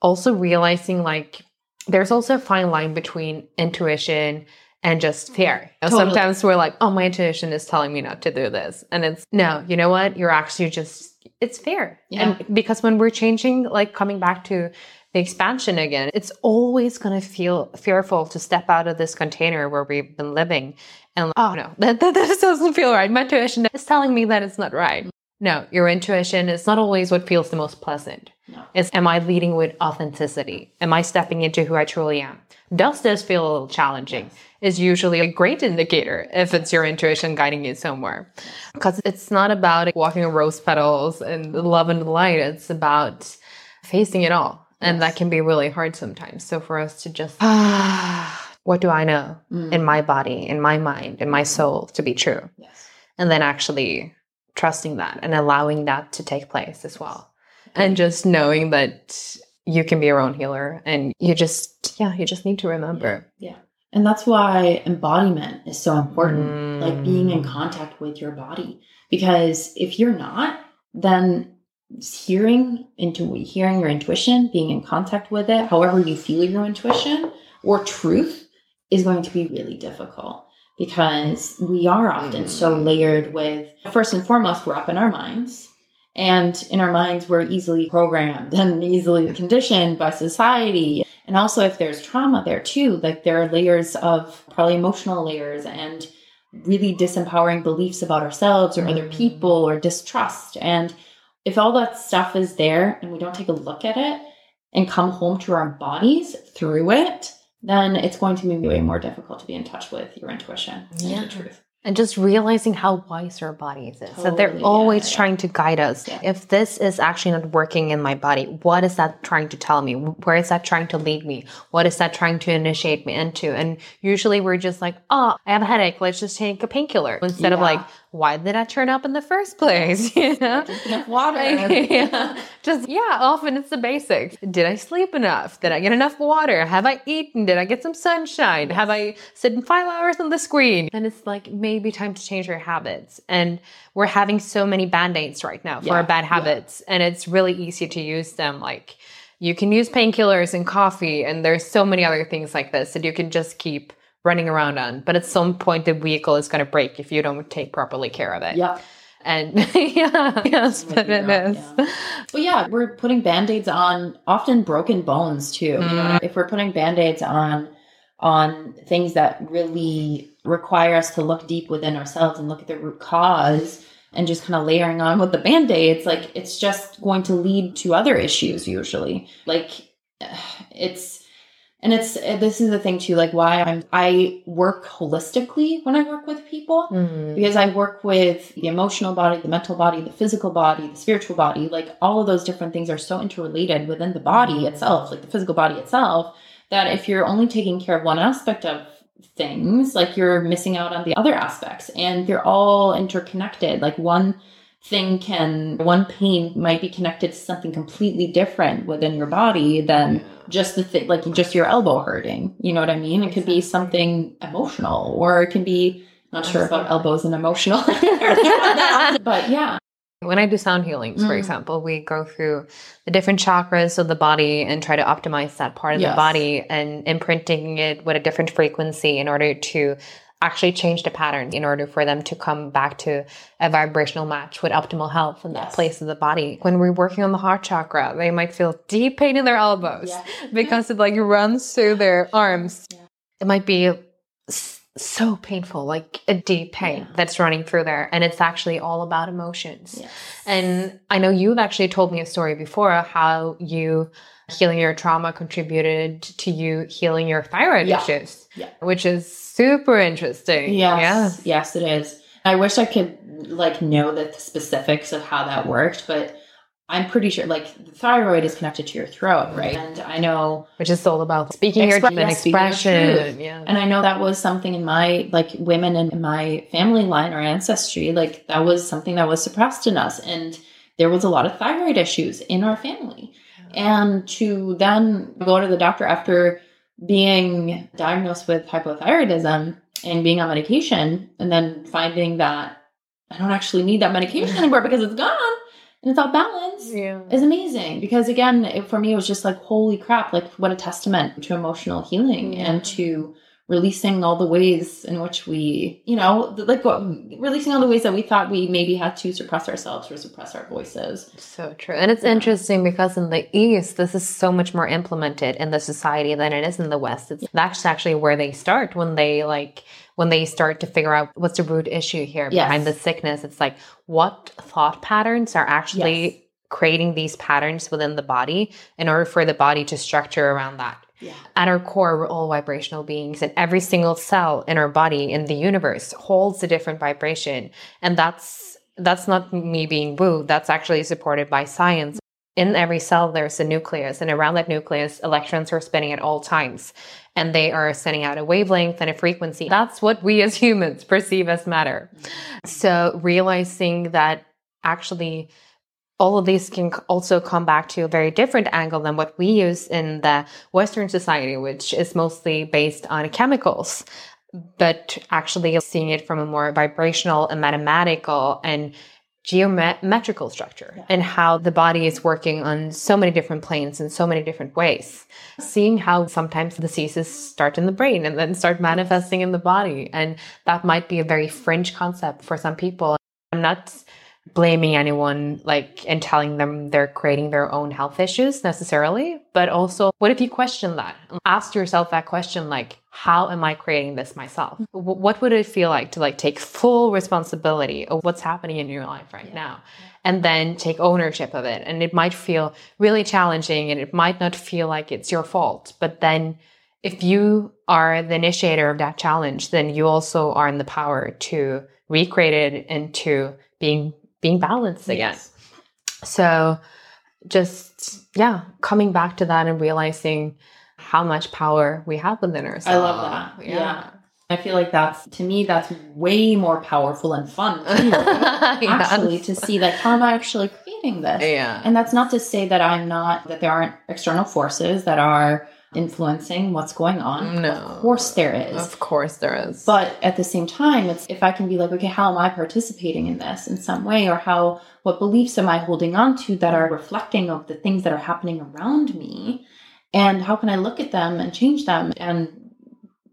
also realizing like there's also a fine line between intuition and just fear. Totally. Sometimes we're like, oh, my intuition is telling me not to do this. And it's no, you know what? You're actually just, it's fear. Yeah. And because when we're changing, like coming back to the expansion again, it's always going to feel fearful to step out of this container where we've been living. And oh no, that, that, that doesn't feel right. My intuition is telling me that it's not right. No, your intuition is not always what feels the most pleasant. No. It's am I leading with authenticity? Am I stepping into who I truly am? Does this feel a little challenging? Is usually a great indicator if it's your intuition guiding you somewhere. Because it's not about walking on rose petals and love and light. It's about facing it all. And that can be really hard sometimes. So for us to just, ah, what do I know in my body, in my mind, in my soul to be true? Yes. and then actually trusting that and allowing that to take place as well and just knowing that you can be your own healer and you just yeah you just need to remember Yeah. And that's why embodiment is so important, like being in Mm. contact with your body. Because if you're not, then hearing into hearing your intuition, being in contact with it, however you feel your intuition or truth is going to be really difficult because we are often so mm. layered with first and foremost we're up in our minds. And in our minds we're easily programmed and easily conditioned by society. And also if there's trauma there too like there are layers of probably emotional layers and really disempowering beliefs about ourselves or other mm. people or distrust. And if all that stuff is there and we don't take a look at it and come home to our bodies through it then it's going to be way more difficult to be in touch with your intuition and Yeah. the truth and just realizing how wise our bodies is that they're always yeah, yeah. trying to guide us Yeah. if this is actually not working in my body what is that trying to tell me where is that trying to lead me what is that trying to initiate me into and usually we're just like oh i have a headache let's just take a painkiller instead of like why did that turn up in the first place you know Drink enough water yeah. Just yeah, often it's the basics. Did I sleep enough? Did I get enough water? Have I eaten? Did I get some sunshine? Have I sit five hours on the screen? And it's like maybe time to change your habits. And we're having so many band-aids right now for Yeah, our bad yeah. habits. And it's really easy to use them. Like you can use painkillers and coffee, and there's so many other things like this that you can just keep running around on. But at some point the vehicle is gonna break if you don't take properly care of it. yeah And yeah, yes, but it own, is. yeah. But yeah, we're putting band-aids on often broken bones too. You know, Mm. if we're putting band-aids on on things that really require us to look deep within ourselves and look at the root cause and just kind of layering on with the band-aid it's like it's just going to lead to other issues usually. Like it's and it's this is the thing too, like why I'm I work holistically when I work with people Mm. because I work with the emotional body, the mental body, the physical body, the spiritual body. Like all of those different things are so interrelated within the body itself, like the physical body itself, that if you're only taking care of one aspect of things, like you're missing out on the other aspects and they're all interconnected. Like one thing can, one pain might be connected to something completely different within your body than just the thing, like just your elbow hurting. You know what I mean? It could be something emotional or it can be, not sure about elbows and emotional. but yeah. When I do sound healings, for Mm. example, we go through the different chakras of the body and try to optimize that part of Yes. the body and imprinting it with a different frequency in order to actually change the pattern in order for them to come back to a vibrational match with optimal health in that Yes. place of the body. When we're working on the heart chakra, they might feel deep pain in their elbows Yeah. because it like runs through their arms. Yeah. It might be so painful, like a deep pain Yeah. that's running through there. And it's actually all about emotions. Yes. And I know you've actually told me a story before how you healing your trauma contributed to you healing your thyroid Yeah. issues, Yeah. which is super interesting. Yes, yes, it is. I wish I could like know the specifics of how that worked, but I'm pretty sure like the thyroid is connected to your throat, right? Mm-hmm. And I know Which is all about speaking your Expre- truth and yeah, your expression. truth. Yeah. And I know that was something in my like women in my family line or ancestry, like that was something that was suppressed in us. And there was a lot of thyroid issues in our family. And to then go to the doctor after being diagnosed with hypothyroidism and being on medication, and then finding that I don't actually need that medication anymore because it's gone. And it's all balance Yeah. is amazing because again it, for me it was just like holy crap like what a testament to emotional healing Yeah. and to releasing all the ways in which we you know like what, releasing all the ways that we thought we maybe had to suppress ourselves or suppress our voices So true. And it's interesting because in the East, this is so much more implemented in the society than it is in the West. It's that's actually where they start when they like when they start to figure out what's the root issue here Yes. behind the sickness. It's like what thought patterns are actually Yes. creating these patterns within the body in order for the body to structure around that. Yeah At our core, we're all vibrational beings, and every single cell in our body in the universe holds a different vibration. And that's that's not me being woo. That's actually supported by science. In every cell, there's a nucleus, and around that nucleus, electrons are spinning at all times, and they are sending out a wavelength and a frequency. That's what we as humans perceive as matter. Mm-hmm. So realizing that actually all of these can also come back to a very different angle than what we use in the Western society, which is mostly based on chemicals, but actually seeing it from a more vibrational and mathematical and geometrical structure and how the body is working on so many different planes in so many different ways. Seeing how sometimes diseases start in the brain and then start manifesting in the body. And that might be a very fringe concept for some people. I'm not blaming anyone like and telling them they're creating their own health issues necessarily but also what if you question that? Ask yourself that question like how am i creating this myself? Mm-hmm. W- what would it feel like to like take full responsibility of what's happening in your life right now and then take ownership of it? And it might feel really challenging and it might not feel like it's your fault but then if you are the initiator of that challenge then you also are in the power to recreate it into being being balanced again. Yes. So just yeah, coming back to that and realizing how much power we have within ourselves. I love that. Yeah. I feel like that's to me that's way more powerful and fun too, Yeah. actually to see like how am I actually creating this? Yeah. And that's not to say that I'm not that there aren't external forces that are influencing what's going on. No. Of course there is. Of course there is. But at the same time, it's if I can be like, okay, how am I participating in this in some way, or how what beliefs am I holding on to that are reflecting of the things that are happening around me, and how can I look at them and change them? And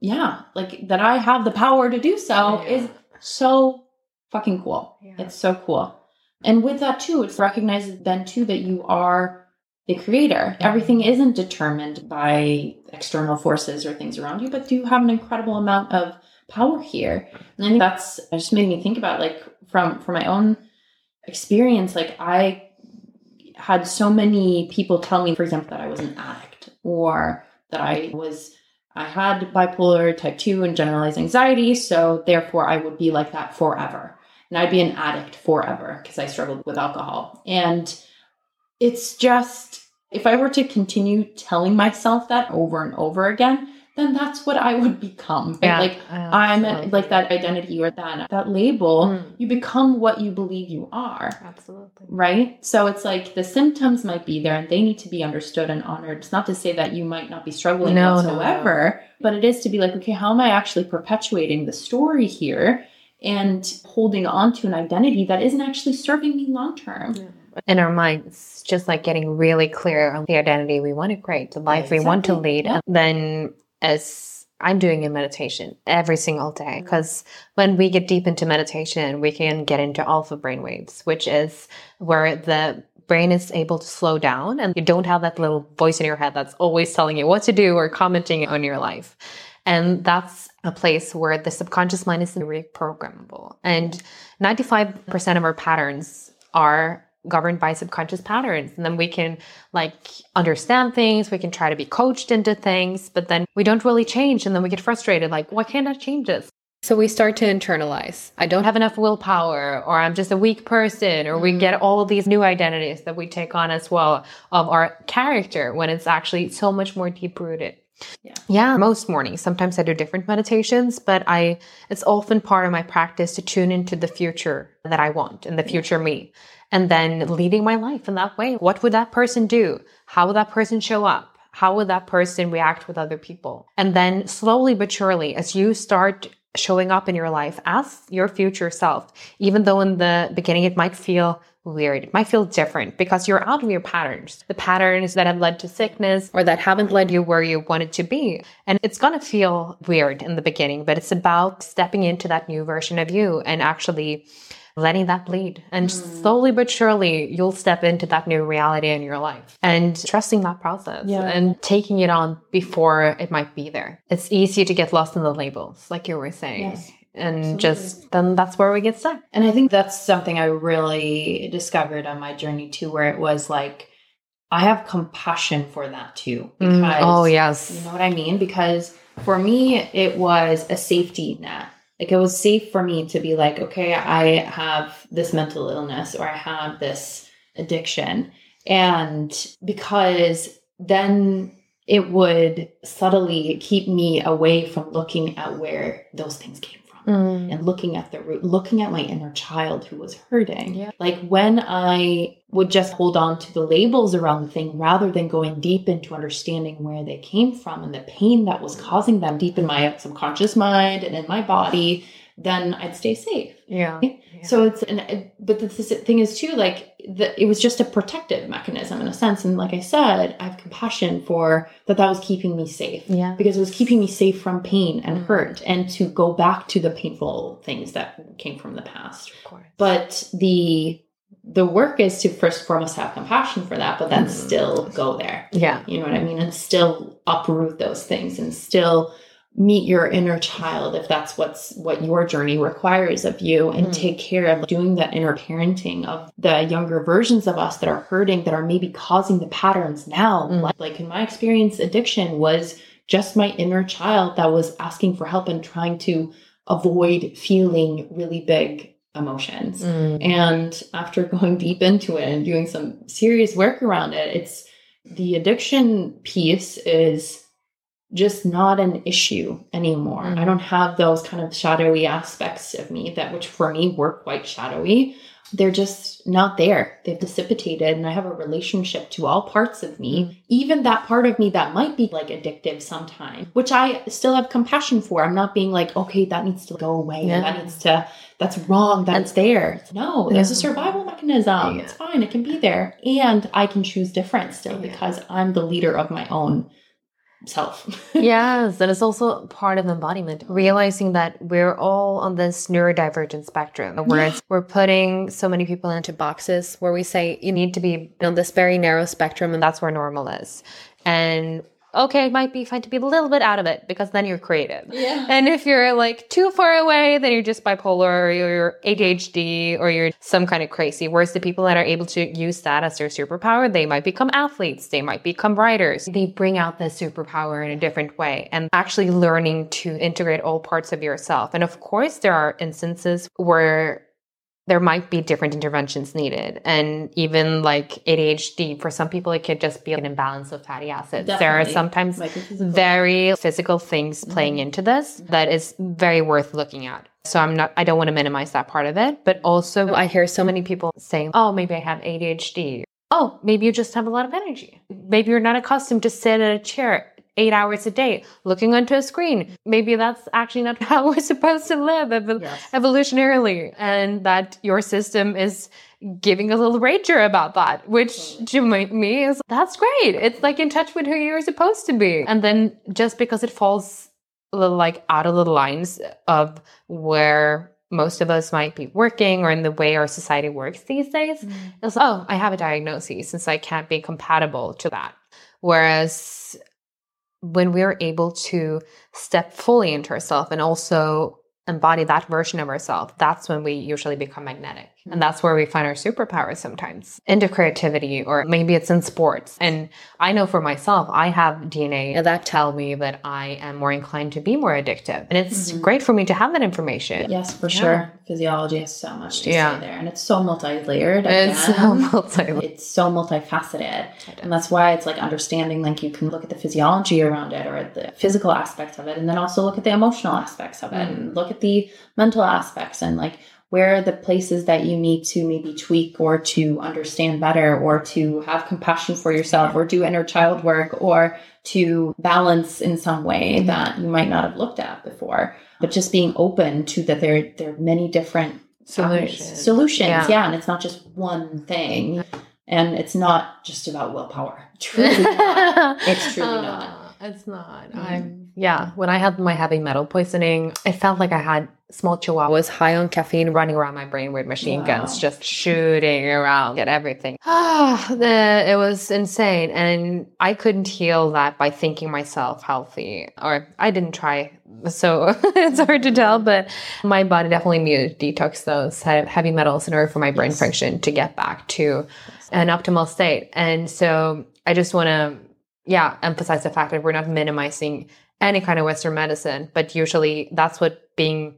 yeah, like that I have the power to do so Yeah. is so fucking cool. Yeah. It's so cool. And with that too, it's recognized then too that you are the creator. Everything isn't determined by external forces or things around you, but do have an incredible amount of power here. And I think that's just made me think about like from from my own experience, like I had so many people tell me, for example, that I was an addict or that I was I had bipolar type 2 and generalized anxiety, so therefore I would be like that forever. And I'd be an addict forever because I struggled with alcohol. And it's just if I were to continue telling myself that over and over again, then that's what I would become. right? Yeah, Like I'm like that identity or that that label. Mm. You become what you believe you are Absolutely. right? So it's like the symptoms might be there and they need to be understood and honored. It's not to say that you might not be struggling No, no, no. whatsoever, but it is to be like, okay, how am I actually perpetuating the story here and holding on to an identity that isn't actually serving me long term? In our minds, just like getting really clear on the identity we want to create, the life we want to lead. Yeah. And then as I'm doing in meditation every single day, mm-hmm. because when we get deep into meditation, we can get into alpha brain waves, which is where the brain is able to slow down and you don't have that little voice in your head that's always telling you what to do or commenting on your life. And that's a place where the subconscious mind is reprogrammable. And 95% of our patterns are governed by subconscious patterns. And then we can like understand things, we can try to be coached into things, but then we don't really change. And then we get frustrated like, why can't I change this? So we start to internalize. I don't have enough willpower, or I'm just a weak person, or we mm-hmm. get all of these new identities that we take on as well of our character when it's actually so much more deep rooted. Yeah. Yeah, most mornings. Sometimes I do different meditations, but I it's often part of my practice to tune into the future that I want and the future me. And then leading my life in that way. What would that person do? How would that person show up? How would that person react with other people? And then slowly but surely, as you start showing up in your life as your future self, even though in the beginning it might feel weird. It might feel different because you're out of your patterns, the patterns that have led to sickness or that haven't led you where you wanted to be. And it's going to feel weird in the beginning, but it's about stepping into that new version of you and actually letting that bleed. And mm. slowly but surely, you'll step into that new reality in your life and trusting that process yeah. and taking it on before it might be there. It's easy to get lost in the labels, like you were saying. Yes and Absolutely. just then that's where we get stuck. And I think that's something I really discovered on my journey too, where it was like, I have compassion for that too. Mm, because, mm, oh, yes. You know what I mean? Because for me, it was a safety net. Like it was safe for me to be like, okay, I have this mental illness or I have this addiction. And because then it would subtly keep me away from looking at where those things came mm. and looking at the root, looking at my inner child who was hurting. Yeah. Like when I would just hold on to the labels around the thing rather than going deep into understanding where they came from and the pain that was causing them deep in my subconscious mind and in my body, then I'd stay safe. Yeah. So it's an, but the thing is too, like the, it was just a protective mechanism in a sense. And like I said, I have compassion for that. That was keeping me safe. Yeah. Because it was keeping me safe from pain and mm-hmm. hurt, and to go back to the painful things that came from the past. Of course. But the the work is to first and foremost have compassion for that, but then mm. still go there. Yeah. You know what I mean? And still uproot those things and still meet your inner child if that's what's what your journey requires of you and mm. take care of doing that inner parenting of the younger versions of us that are hurting that are maybe causing the patterns now mm. like, like in my experience addiction was just my inner child that was asking for help and trying to avoid feeling really big emotions mm. and after going deep into it and doing some serious work around it it's the addiction piece is just not an issue anymore. Mm-hmm. I don't have those kind of shadowy aspects of me that which for me were quite shadowy. They're just not there. They've dissipated and I have a relationship to all parts of me, mm-hmm. even that part of me that might be like addictive sometimes, which I still have compassion for. I'm not being like, okay, that needs to go away. Yeah. That needs to that's wrong That's there. No, there's a survival mechanism. Yeah. It's fine. It can be there. And I can choose different still because I'm the leader of my own self. yes, and it's also part of embodiment, realizing that we're all on this neurodivergent spectrum where yeah. we're putting so many people into boxes where we say you need to be on this very narrow spectrum and that's where normal is. And okay, it might be fine to be a little bit out of it because then you're creative. Yeah. And if you're like too far away, then you're just bipolar or you're ADHD or you're some kind of crazy. Whereas the people that are able to use that as their superpower, they might become athletes, they might become writers. They bring out the superpower in a different way and actually learning to integrate all parts of yourself. And of course, there are instances where there might be different interventions needed. And even like ADHD, for some people, it could just be an imbalance of fatty acids. Definitely. There are sometimes physical. very physical things mm-hmm. playing into this that is very worth looking at. So I'm not, I don't want to minimize that part of it. But also, I hear so many people saying, oh, maybe I have ADHD. Oh, maybe you just have a lot of energy. Maybe you're not accustomed to sit at a chair eight hours a day looking onto a screen. Maybe that's actually not how we're supposed to live ev- yes. evolutionarily, and that your system is giving a little rager about that, which to me is that's great. It's like in touch with who you're supposed to be. And then just because it falls a little like out of the lines of where most of us might be working or in the way our society works these days, mm. it's oh, I have a diagnosis since I can't be compatible to that. Whereas when we're able to step fully into ourselves and also embody that version of ourselves, that's when we usually become magnetic. And that's where we find our superpowers sometimes into creativity, or maybe it's in sports. And I know for myself, I have DNA that tell me that I am more inclined to be more addictive. And it's mm-hmm. great for me to have that information. Yes, for yeah. sure. Physiology has so much to yeah. say there. And it's so multi-layered. It's so multi It's so multifaceted. And that's why it's like understanding like you can look at the physiology around it or the physical aspects of it and then also look at the emotional aspects of it mm-hmm. and look at the mental aspects and like where are the places that you need to maybe tweak or to understand better or to have compassion for yourself or do inner child work or to balance in some way that you might not have looked at before but just being open to that there there are many different Solutions. solutions. Yeah. Yeah. and it's not just one thing, and it's not just about willpower. Truly, not. It's truly not. Uh, It's not. Mhm. I'm yeah. When I had my heavy metal poisoning, it felt like I had small chihuahuas high on caffeine running around my brain with machine guns, just shooting around at everything. Ah, the, it was insane, and I couldn't heal that by thinking myself healthy, or I didn't try. So it's hard to tell, but my body definitely needed to detox those heavy metals in order for my brain Yes. function to get back to an optimal state. And so I just want to, yeah, emphasize the fact that we're not minimizing any kind of Western medicine, but usually that's what being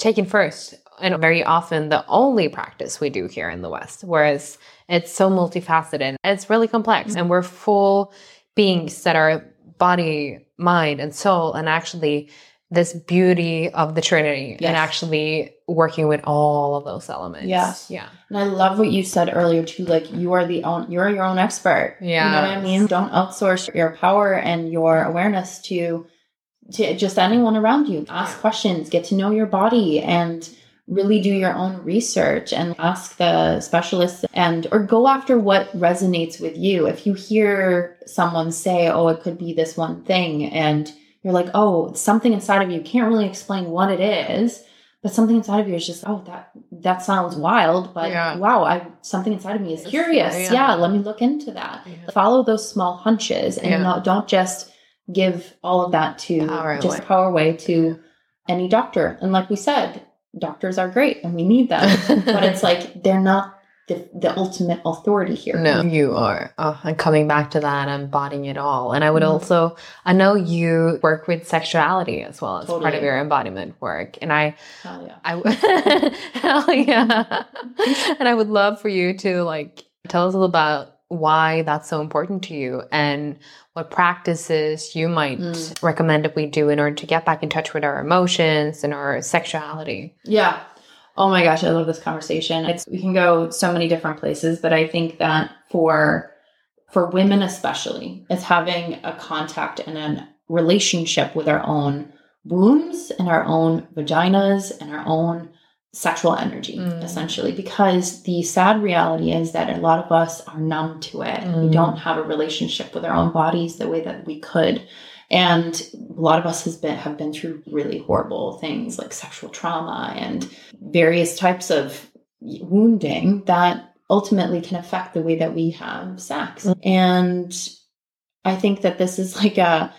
taken first. And very often the only practice we do here in the West, whereas it's so multifaceted and it's really complex. Mm-hmm. And we're full beings that are body, mind, and soul, and actually this beauty of the Trinity Yes. and actually working with all of those elements. Yes. Yeah. And I love what you said earlier too. Like you are the own, you're your own expert. you know what I mean. Don't outsource your power and your awareness to to just anyone around you. Ask questions, get to know your body, and really do your own research and ask the specialists and or go after what resonates with you. If you hear someone say, "Oh, it could be this one thing," and you're like, "Oh, something inside of you can't really explain what it is." But something inside of you is just, oh, that that sounds wild, but Yeah. wow, I something inside of me is curious. yeah. yeah, let me look into that Yeah. follow those small hunches and Yeah. not, don't just give all of that to Power just away. power away to any doctor and like we said doctors are great and we need them but it's like they're not the, the ultimate authority here No, you are. Oh, and coming back to that, embodying it all. And I would Mhm. also, I know you work with sexuality as well as part of your embodiment work. And I, Hell yeah. I, hell yeah. and I would love for you to like tell us a little about why that's so important to you and what practices you might Mm. recommend that we do in order to get back in touch with our emotions and our sexuality. Yeah. Oh my gosh, I love this conversation. It's we can go so many different places, but I think that for for women especially, it's having a contact and a relationship with our own wombs and our own vaginas and our own sexual energy, Mm. essentially. Because the sad reality is that a lot of us are numb to it. We Mm. don't have a relationship with our own bodies the way that we could. And a lot of us has been have been through really horrible things like sexual trauma and various types of wounding that ultimately can affect the way that we have sex. And I think that this is like a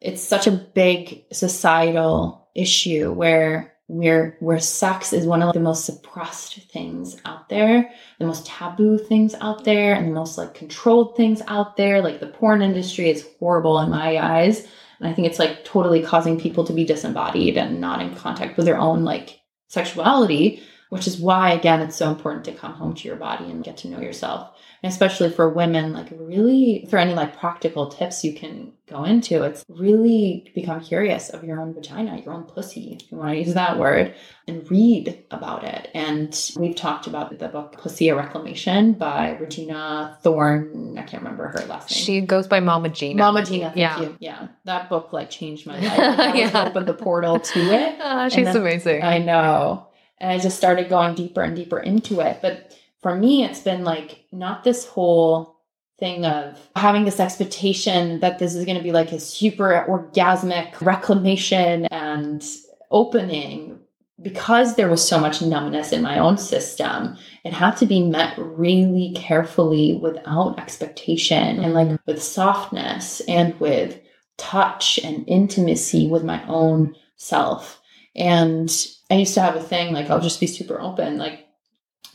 it's such a big societal issue where where where sex is one of the most suppressed things out there, the most taboo things out there, and the most like controlled things out there. Like the porn industry is horrible in my eyes. And I think it's like totally causing people to be disembodied and not in contact with their own like sexuality, which is why again it's so important to come home to your body and get to know yourself. And especially for women, like really for any like practical tips you can go into, it's really become curious of your own vagina, your own pussy, if you want to use that word, and read about it. And we've talked about the book Pussy a Reclamation by Regena Thorne. I can't remember her last name. She goes by Mama Gena. Mama Gena, thank Yeah. you. Yeah. That book like changed my life. Like, Yeah. opened the portal to it. Ah, she's then- amazing. I know. And I just started going deeper and deeper into it. But for me, it's been like not this whole thing of having this expectation that this is going to be like a super orgasmic reclamation and opening. Because there was so much numbness in my own system, it had to be met really carefully without expectation and like mm-hmm. with softness and with touch and intimacy with my own self. And I used to have a thing like I'll just be super open. Like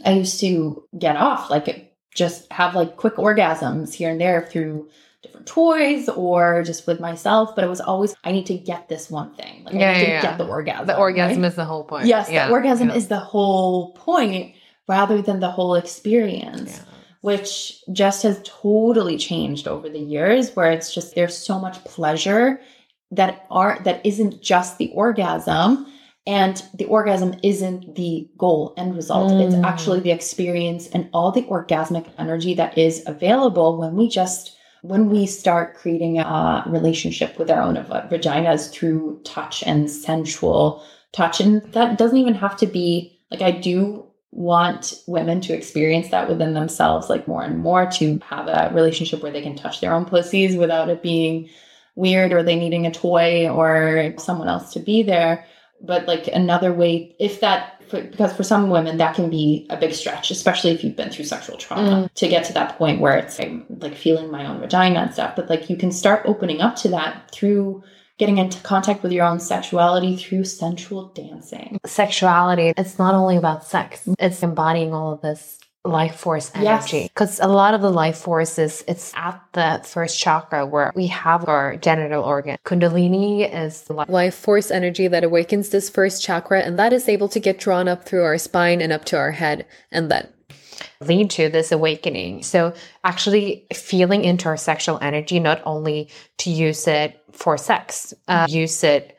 I used to get off, like just have like quick orgasms here and there through different toys or just with myself. But it was always I need to get this one thing. Like Yeah, I need yeah, to yeah. get the orgasm. the orgasm right? is the whole point. Yes, the orgasm is the whole point rather than the whole experience which just has totally changed over the years where it's just there's so much pleasure that are that isn't just the orgasm and the orgasm isn't the goal end result. It's Mm. actually the experience and all the orgasmic energy that is available when we just when we start creating a relationship with our own va- vaginas through touch and sensual touch. And that doesn't even have to be Like I do want women to experience that within themselves like more and more to have a relationship where they can touch their own pussies without it being weird or they needing a toy or someone else to be there but like another way if that because for some women that can be a big stretch especially if you've been through sexual trauma Mm. to get to that point where it's like, like feeling my own vagina and stuff but like you can start opening up to that through getting into contact with your own sexuality through sensual dancing Sexuality, it's not only about sex, it's embodying all of this life force energy. Because a lot of the life forces it's at the first chakra where we have our genital organ. Kundalini is life force energy that awakens this first chakra, and that is able to get drawn up through our spine and up to our head, and then lead to this awakening. So actually feeling into our sexual energy, not only to use it for sex, uh, use it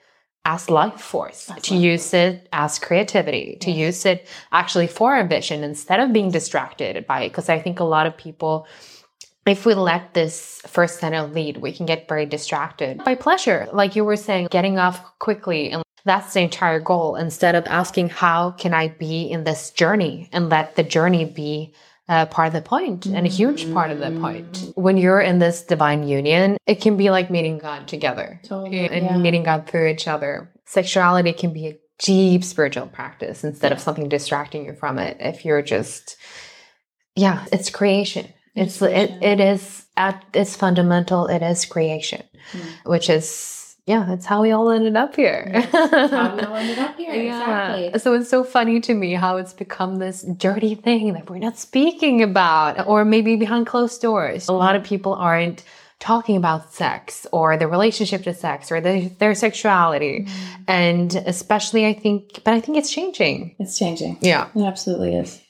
as life force, to use it as creativity, to use it actually for vision instead of being distracted by it. Because I think a lot of people, if we let this first center lead, we can get very distracted by pleasure. Like you were saying, getting off quickly. And that's the entire goal. Instead of asking, how can I be in this journey and let the journey be uh, part of the point and a huge part of the point. When you're in this divine union, it can be like meeting God together Totally, and yeah. meeting God through each other. Sexuality can be a deep spiritual practice instead of something distracting you from it. If you're just, yeah, it's creation. It's it, it is at its fundamental. It is creation, Hmm. which is yeah. That's how we all ended up here. That's how we all ended up here Yeah. exactly So it's so funny to me how it's become this dirty thing that we're not speaking about, or maybe behind closed doors. A lot of people aren't talking about sex or their relationship to sex or their, their sexuality. Mm. And especially, I think, but I think it's changing. it's changing Yeah. It absolutely is.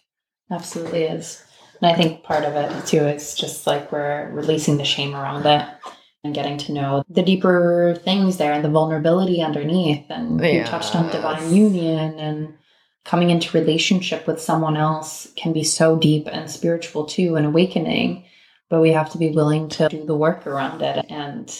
Absolutely is. And I think part of it too is just like we're releasing the shame around it and getting to know the deeper things there and the vulnerability underneath. And you touched on divine union and coming into relationship with someone else can be so deep and spiritual too and awakening. But we have to be willing to do the work around it and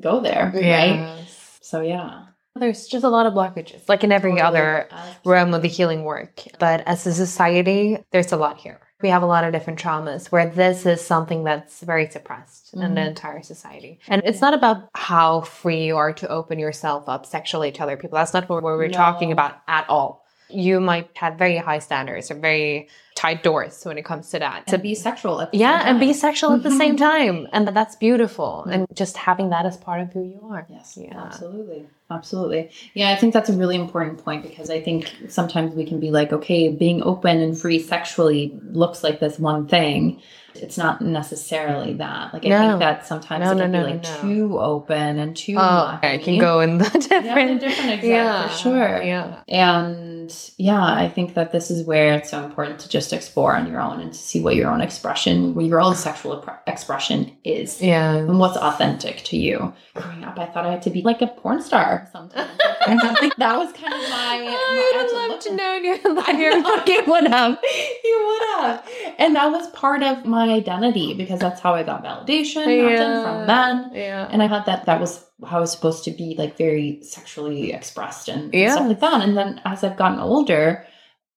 go there. Right. So yeah. There's just a lot of blockages, like in every other realm of the healing work. But as a society, there's a lot here. We have a lot of different traumas where this is something that's very suppressed in the mm-hmm. entire society. And it's not about how free you are to open yourself up sexually to other people. That's not what we're talking about at all. You might have very high standards or very tight doors when it comes to that. to be sexual. At the yeah, same and be sexual at the same mm-hmm. time. And that's beautiful. Mm-hmm. And just having that as part of who you are. Yes, Yeah. absolutely. Absolutely. Yeah, I think that's a really important point because I think sometimes we can be like, okay, being open and free sexually looks like this one thing. It's not necessarily that. Like, I No. think that sometimes No, it can no, be like too open and too. Oh, okay. It can go in the different, Yeah, different exact, yeah, for sure. Yeah. And yeah, I think that this is where it's so important to just explore on your own and to see what your own expression, what your own sexual expression is Yeah. and what's authentic to you. Growing up, I thought I had to be like a porn star sometimes. I think that was kind of my. my would to love look to at- know your I know you would have. You would have. And that was part of my identity because that's how I got validation often from men. Yeah. And I thought that that was how I was supposed to be like very sexually expressed and Yeah. stuff like that. And then as I've gotten older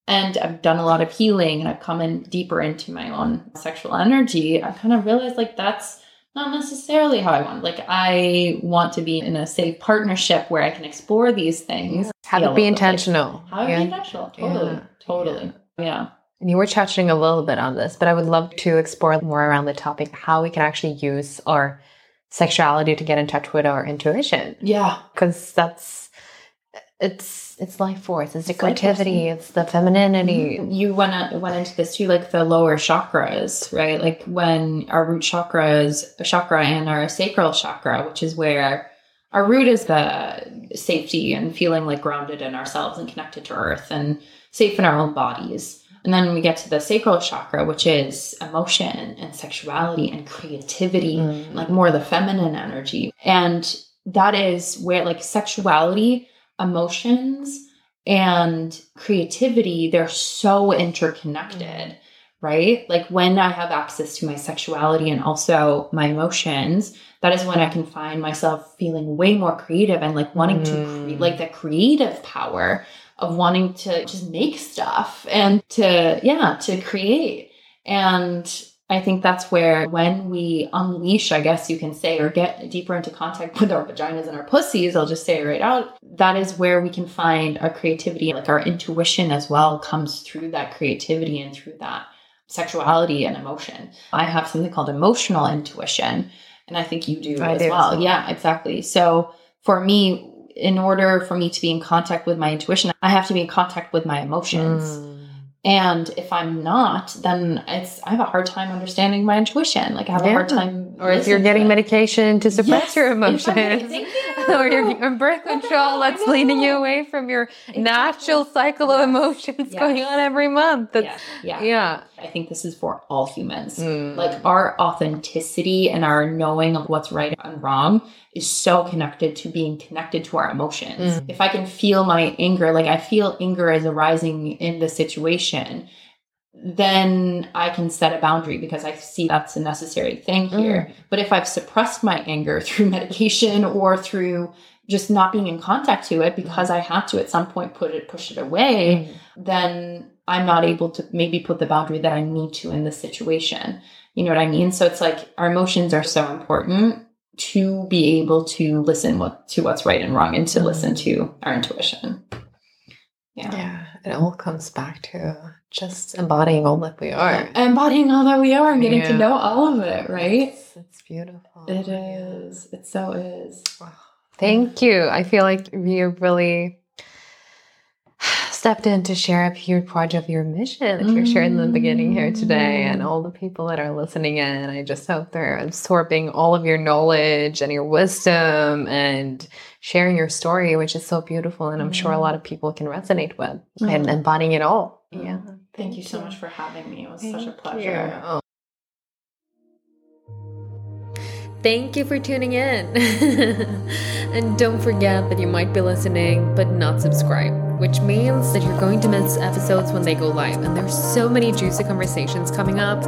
and I've done a lot of healing and I've come in deeper into my own sexual energy, I kind of realized like that's not necessarily how I want. Like I want to be in a safe partnership where I can explore these things. Have feel it be intentional. How it yeah. be intentional. Totally. Yeah. Totally. Yeah. And you were touching a little bit on this, but I would love to explore more around the topic how we can actually use our sexuality to get in touch with our intuition. Yeah. Because that's it's it's life force, it's the It's creativity, it's the femininity. You went went into this too, like the lower chakras, right? Like when our root chakra is chakra and our sacral chakra, which is where our root is the safety and feeling like grounded in ourselves and connected to earth and safe in our own bodies. And then we get to the sacral chakra, which is emotion and sexuality and creativity, Mm. like more the feminine energy. And that is where like sexuality, emotions, and creativity, they're so interconnected, right? Like when I have access to my sexuality and also my emotions, that is when I can find myself feeling way more creative and like wanting to Mm. create like the creative power of wanting to just make stuff and to, yeah, to create. And I think that's where when we unleash, I guess you can say, or get deeper into contact with our vaginas and our pussies, I'll just say it right out, that is where we can find our creativity. Like our intuition as well comes through that creativity and through that sexuality and emotion. I have something called emotional intuition, and I think you do I as do. well. Yeah, exactly. So for me, in order for me to be in contact with my intuition, I have to be in contact with my emotions. Mm. And if I'm not, then it's I have a hard time understanding my intuition. Like I have a hard time. Or if you're getting to medication to suppress Yes, your emotions. you. or you're on birth control that's leading you away from your Exactly. natural cycle of emotions Yes. going on every month. That's, yeah, yeah. yeah. I think this is for all humans. Mm. Like our authenticity and our knowing of what's right and wrong is so connected to being connected to our emotions. Mm. If I can feel my anger, like I feel anger is arising in the situation, then I can set a boundary because I see that's a necessary thing mm. here. But if I've suppressed my anger through medication or through just not being in contact to it because mm. I had to at some point put it push it away, mm. then I'm not able to maybe put the boundary that I need to in this situation. You know what I mean? So it's like our emotions are so important to be able to listen what to what's right and wrong and to listen to our intuition. Yeah. Yeah, it all comes back to just embodying all that we are. Embodying all that we are and getting to know all of it, right? It's, it's beautiful. It is. It so is. Thank you. I feel like you really stepped in to share a huge part of your mission that you're sharing in the beginning here today and all the people that are listening in. I just hope they're absorbing all of your knowledge and your wisdom and sharing your story, which is so beautiful. And I'm sure a lot of people can resonate with and mm-hmm. embodying it all. Yeah. Thank you so much for having me. It was such a pleasure. you. Thank you for tuning in. and don't forget that you might be listening but not subscribed, which means that you're going to miss episodes when they go live. And there's so many juicy conversations coming up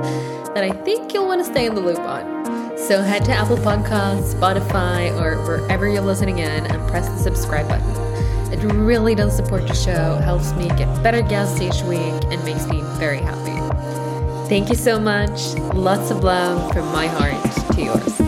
that I think you'll want to stay in the loop on. So head to Apple Podcasts, Spotify, or wherever you're listening in and press the subscribe button. It really does support the show, helps me get better guests each week, and makes me very happy. Thank you so much. Lots of love from my heart to yours.